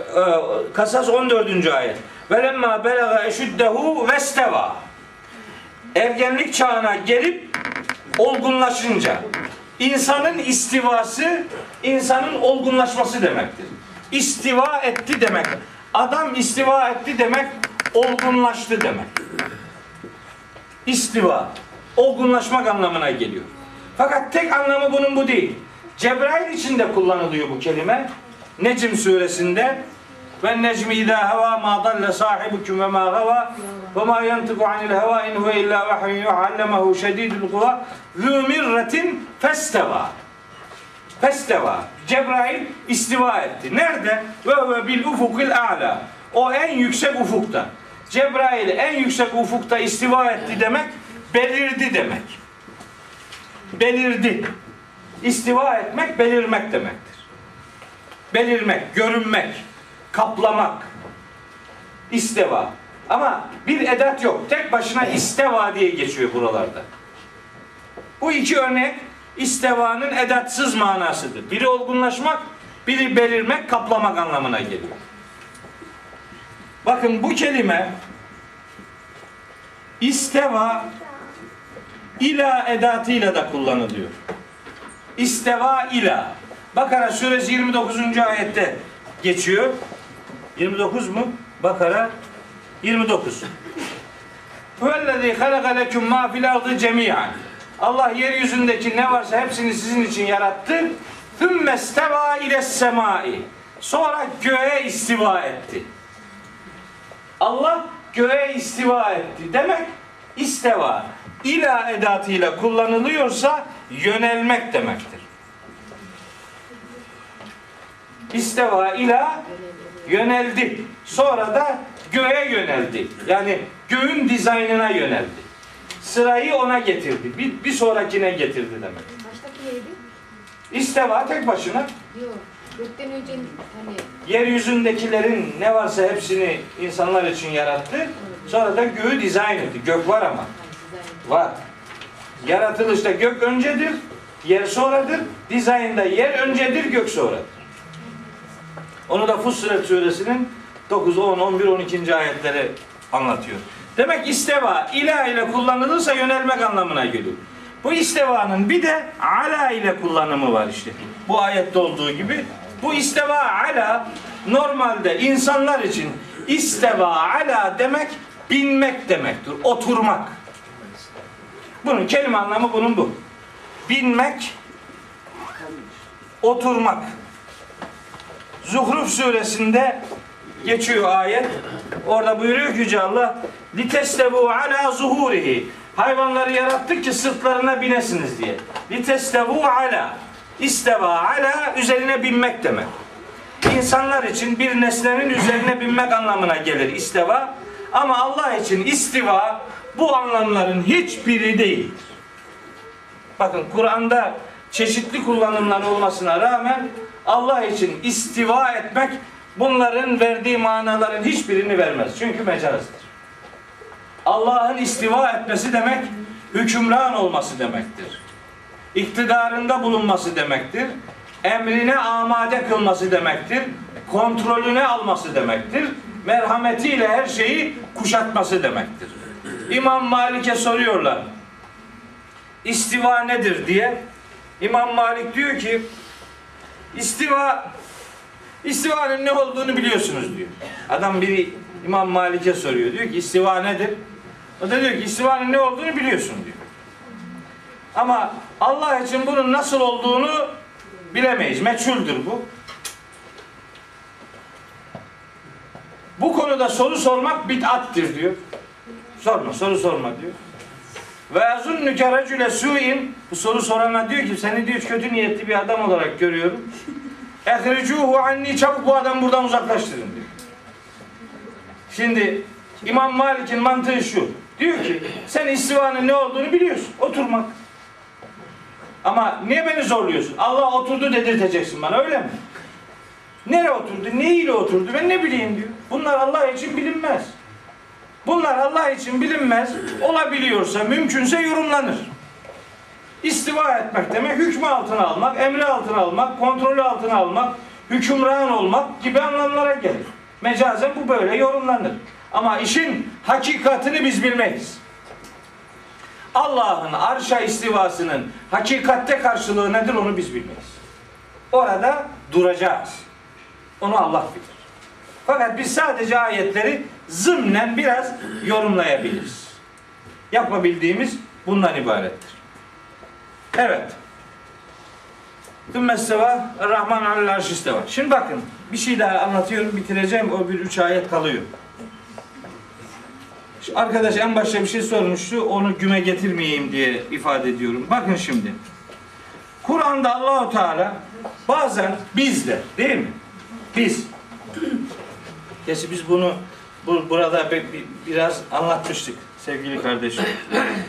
Kasas 14. ayet. Velemma belaga eşuddehu vesteva. Ergenlik çağına gelip olgunlaşınca insanın istivası insanın olgunlaşması demektir. İstiva etti demek. Adam istiva etti demek olgunlaştı demek. İstiva olgunlaşmak anlamına geliyor. Fakat tek anlamı bunun bu değil. Cebrail için de kullanılıyor bu kelime. Necm suresinde ve necmi izâ heva ma dalle sahibukum ve ma gava ve ma yantiku anil heva in huve illa vahyun yuha allemehu şedidul kuva zû mirretin festeva festeva Cebrail istiva etti. Nerede? Ve ve bil ufukil a'la. O en yüksek ufukta. Cebrail en yüksek ufukta istiva etti demek belirdi demek. Belirdi. İstiva etmek belirmek demektir. Belirmek, görünmek, kaplamak. İsteva. Ama bir edat yok. Tek başına isteva diye geçiyor buralarda. Bu iki örnek istevanın edatsız manasıdır. Biri olgunlaşmak, biri belirmek, kaplamak anlamına geliyor. Bakın bu kelime isteva ila edatıyla da kullanılıyor. İsteva ila. Bakara suresi 29. ayette geçiyor. 29 mu? Bakara 29. Huvellezî halaka leküm mâ fil ardı cemî'an. Allah yeryüzündeki ne varsa hepsini sizin için yarattı. Thümme steva ile semai. Sonra göğe istiva etti. Allah göğe istiva etti. Demek isteva ila edatıyla kullanılıyorsa yönelmek demektir. İsteva ila yöneldi. Sonra da göğe yöneldi. Yani göğün dizaynına yöneldi. Sırayı ona getirdi. Bir, bir sonrakine getirdi demek. Baştaki neydi? İsteva tek başına Yok. Gökten önce hani yeryüzündekilerin ne varsa hepsini insanlar için yarattı. Sonra da göğü dizayn etti. Gök var ama. Var. Yaratılışta gök öncedir, yer sonradır. Dizaynda yer öncedir, gök sonradır. Onu da Fussilet suresinin 9, 10, 11, 12. ayetleri anlatıyor. Demek isteva ila ile kullanılırsa yönelmek anlamına geliyor. Bu istevanın bir de ala ile kullanımı var işte. Bu ayette olduğu gibi. Bu isteva ala normalde insanlar için isteva ala demek binmek demektir. Oturmak. Bunun kelime anlamı bunun bu. Binmek, oturmak. Zuhruf suresinde geçiyor ayet. Orada buyuruyor ki Yüce Allah litestevu ala zuhurihi hayvanları yarattık ki sırtlarına binesiniz diye. Litestevu ala isteva ala üzerine binmek demek. İnsanlar için bir nesnenin üzerine binmek anlamına gelir isteva. Ama Allah için istiva bu anlamların hiçbiri değil. Bakın Kur'an'da çeşitli kullanımlar olmasına rağmen Allah için istiva etmek bunların verdiği manaların hiçbirini vermez. Çünkü mecazdır. Allah'ın istiva etmesi demek hükümran olması demektir. iktidarında bulunması demektir. Emrine amade kılması demektir. Kontrolüne alması demektir. Merhametiyle her şeyi kuşatması demektir. İmam Malik'e soruyorlar. İstiva nedir diye. İmam Malik diyor ki istiva istivanın ne olduğunu biliyorsunuz diyor. Adam biri İmam Malik'e soruyor. Diyor ki istiva nedir? O da diyor ki istivanın ne olduğunu biliyorsun diyor. Ama Allah için bunun nasıl olduğunu bilemeyiz. Meçhuldür bu. Bu konuda soru sormak bid'attir diyor. Sorma, soru sorma diyor. Ve yazunnuke recüle su'in bu soru sorana diyor ki seni diyor kötü niyetli bir adam olarak görüyorum. Ehricuhu anni çabuk bu adam buradan uzaklaştırın diyor. Şimdi İmam Malik'in mantığı şu. Diyor ki sen istivanın ne olduğunu biliyorsun. Oturmak. Ama niye beni zorluyorsun? Allah oturdu dedirteceksin bana öyle mi? Nereye oturdu? Ne ile oturdu? Ben ne bileyim diyor. Bunlar Allah için bilinmez. Bunlar Allah için bilinmez. Olabiliyorsa, mümkünse yorumlanır. İstiva etmek demek hükmü altına almak, emri altına almak, kontrolü altına almak, hükümran olmak gibi anlamlara gelir. Mecazen bu böyle yorumlanır. Ama işin hakikatini biz bilmeyiz. Allah'ın arşa istivasının hakikatte karşılığı nedir onu biz bilmeyiz. Orada duracağız. Onu Allah bilir. Fakat biz sadece ayetleri zımnen biraz yorumlayabiliriz. Yapabildiğimiz bundan ibarettir. Evet. Tümmesteva Rahman alel arşisteva. Şimdi bakın bir şey daha anlatıyorum bitireceğim o bir üç ayet kalıyor. Şu Arkadaş en başta bir şey sormuştu onu güme getirmeyeyim diye ifade ediyorum. Bakın şimdi. Kur'an'da Allahu Teala bazen biz de değil mi? Biz. Gerçi biz bunu bu, burada bir- bir- biraz anlatmıştık sevgili kardeşim.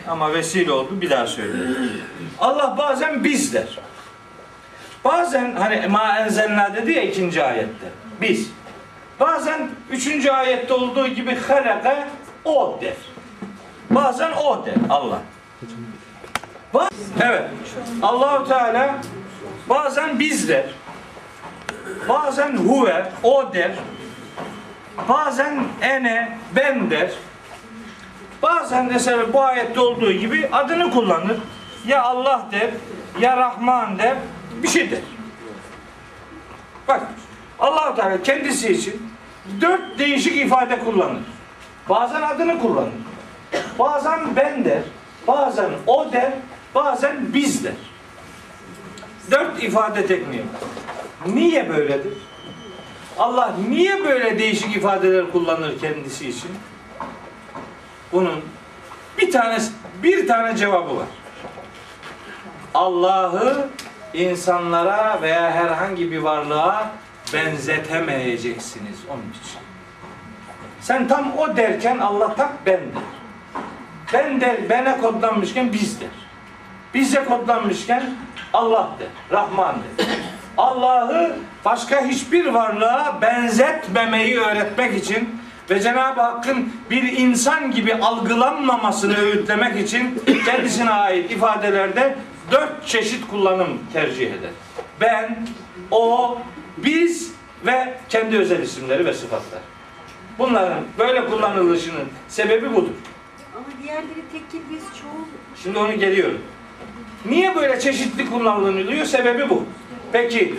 Ama vesile oldu bir daha söyleyeyim. Allah bazen biz der. Bazen hani ma enzelna dedi ya ikinci ayette. Biz. Bazen üçüncü ayette olduğu gibi halaka o der. Bazen o der Allah. Evet. Allahu Teala bazen biz der. Bazen huve o der. Bazen ene ben der. Bazen mesela bu ayette olduğu gibi adını kullanır. Ya Allah der, ya Rahman der, bir şey der. Bak allah Teala kendisi için dört değişik ifade kullanır. Bazen adını kullanır. Bazen ben der, bazen o der, bazen biz der. Dört ifade tekniği. Niye böyledir? Allah niye böyle değişik ifadeler kullanır kendisi için? Bunun bir tane bir tane cevabı var. Allah'ı insanlara veya herhangi bir varlığa benzetemeyeceksiniz onun için. Sen tam o derken Allah tam ben der. Ben der, bene kodlanmışken biz der. Bize kodlanmışken Allah der, Rahman der. Allah'ı başka hiçbir varlığa benzetmemeyi öğretmek için ve Cenab-ı Hakk'ın bir insan gibi algılanmamasını öğütlemek için kendisine ait ifadelerde dört çeşit kullanım tercih eder. Ben, o, biz ve kendi özel isimleri ve sıfatlar. Bunların böyle kullanılışının sebebi budur. Ama diğerleri tekil biz çoğul. Şimdi onu geliyorum. Niye böyle çeşitli kullanılıyor? Sebebi bu. Peki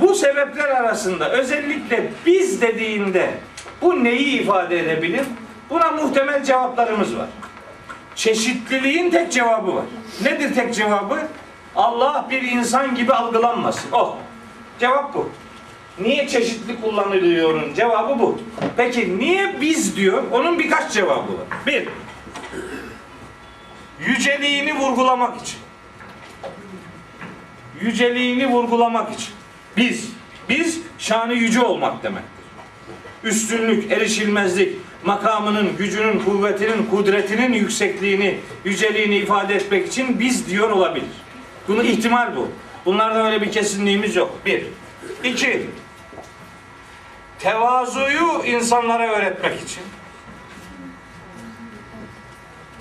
bu sebepler arasında özellikle biz dediğinde bu neyi ifade edebilir? Buna muhtemel cevaplarımız var. Çeşitliliğin tek cevabı var. Nedir tek cevabı? Allah bir insan gibi algılanmasın. Oh. Cevap bu. Niye çeşitli kullanılıyorun cevabı bu. Peki niye biz diyor? Onun birkaç cevabı var. Bir, yüceliğini vurgulamak için. Yüceliğini vurgulamak için. Biz, biz şanı yüce olmak demektir. Üstünlük, erişilmezlik, makamının, gücünün, kuvvetinin, kudretinin yüksekliğini, yüceliğini ifade etmek için biz diyor olabilir. Bunu ihtimal bu. Bunlardan öyle bir kesinliğimiz yok. Bir. İki. Tevazuyu insanlara öğretmek için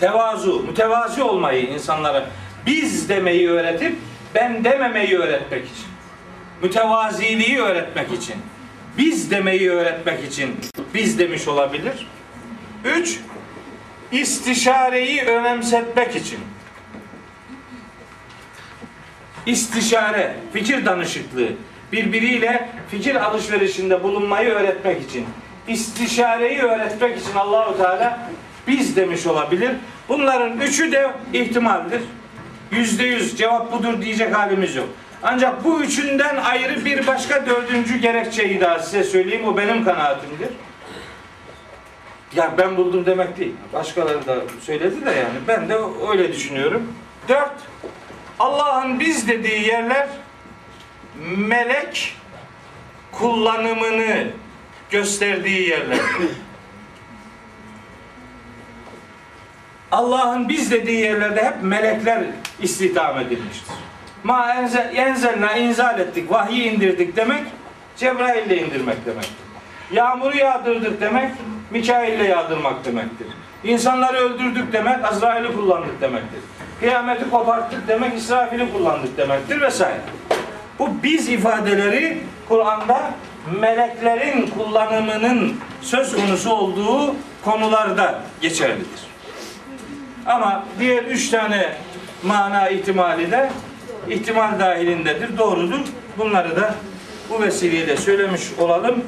tevazu, mütevazi olmayı insanlara biz demeyi öğretip ben dememeyi öğretmek için. Mütevaziliği öğretmek için. Biz demeyi öğretmek için biz demiş olabilir. Üç, istişareyi önemsetmek için. İstişare, fikir danışıklığı, birbiriyle fikir alışverişinde bulunmayı öğretmek için. İstişareyi öğretmek için Allahu Teala biz demiş olabilir. Bunların üçü de ihtimaldir. Yüzde yüz cevap budur diyecek halimiz yok. Ancak bu üçünden ayrı bir başka dördüncü gerekçeyi daha size söyleyeyim. O benim kanaatimdir. Ya ben buldum demek değil. Başkaları da söyledi de yani. Ben de öyle düşünüyorum. Dört, Allah'ın biz dediği yerler melek kullanımını gösterdiği yerler. Allah'ın biz dediği yerlerde hep melekler istihdam edilmiştir. Ma enze- enzelna inzal ettik, vahyi indirdik demek Cebrail ile indirmek demektir. Yağmuru yağdırdık demek Mikail ile yağdırmak demektir. İnsanları öldürdük demek Azrail'i kullandık demektir. Kıyameti koparttık demek İsrafil'i kullandık demektir vesaire. Bu biz ifadeleri Kur'an'da meleklerin kullanımının söz konusu olduğu konularda geçerlidir. Ama diğer üç tane mana ihtimali de ihtimal dahilindedir, doğrudur. Bunları da bu vesileyle söylemiş olalım.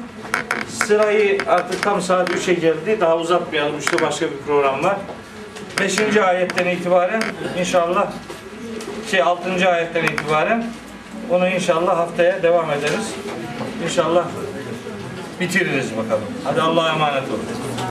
Sırayı artık tam saat 3'e geldi. Daha uzatmayalım. İşte başka bir program var. 5. ayetten itibaren inşallah şey 6. ayetten itibaren onu inşallah haftaya devam ederiz. İnşallah bitiririz bakalım. Hadi Allah'a emanet olun.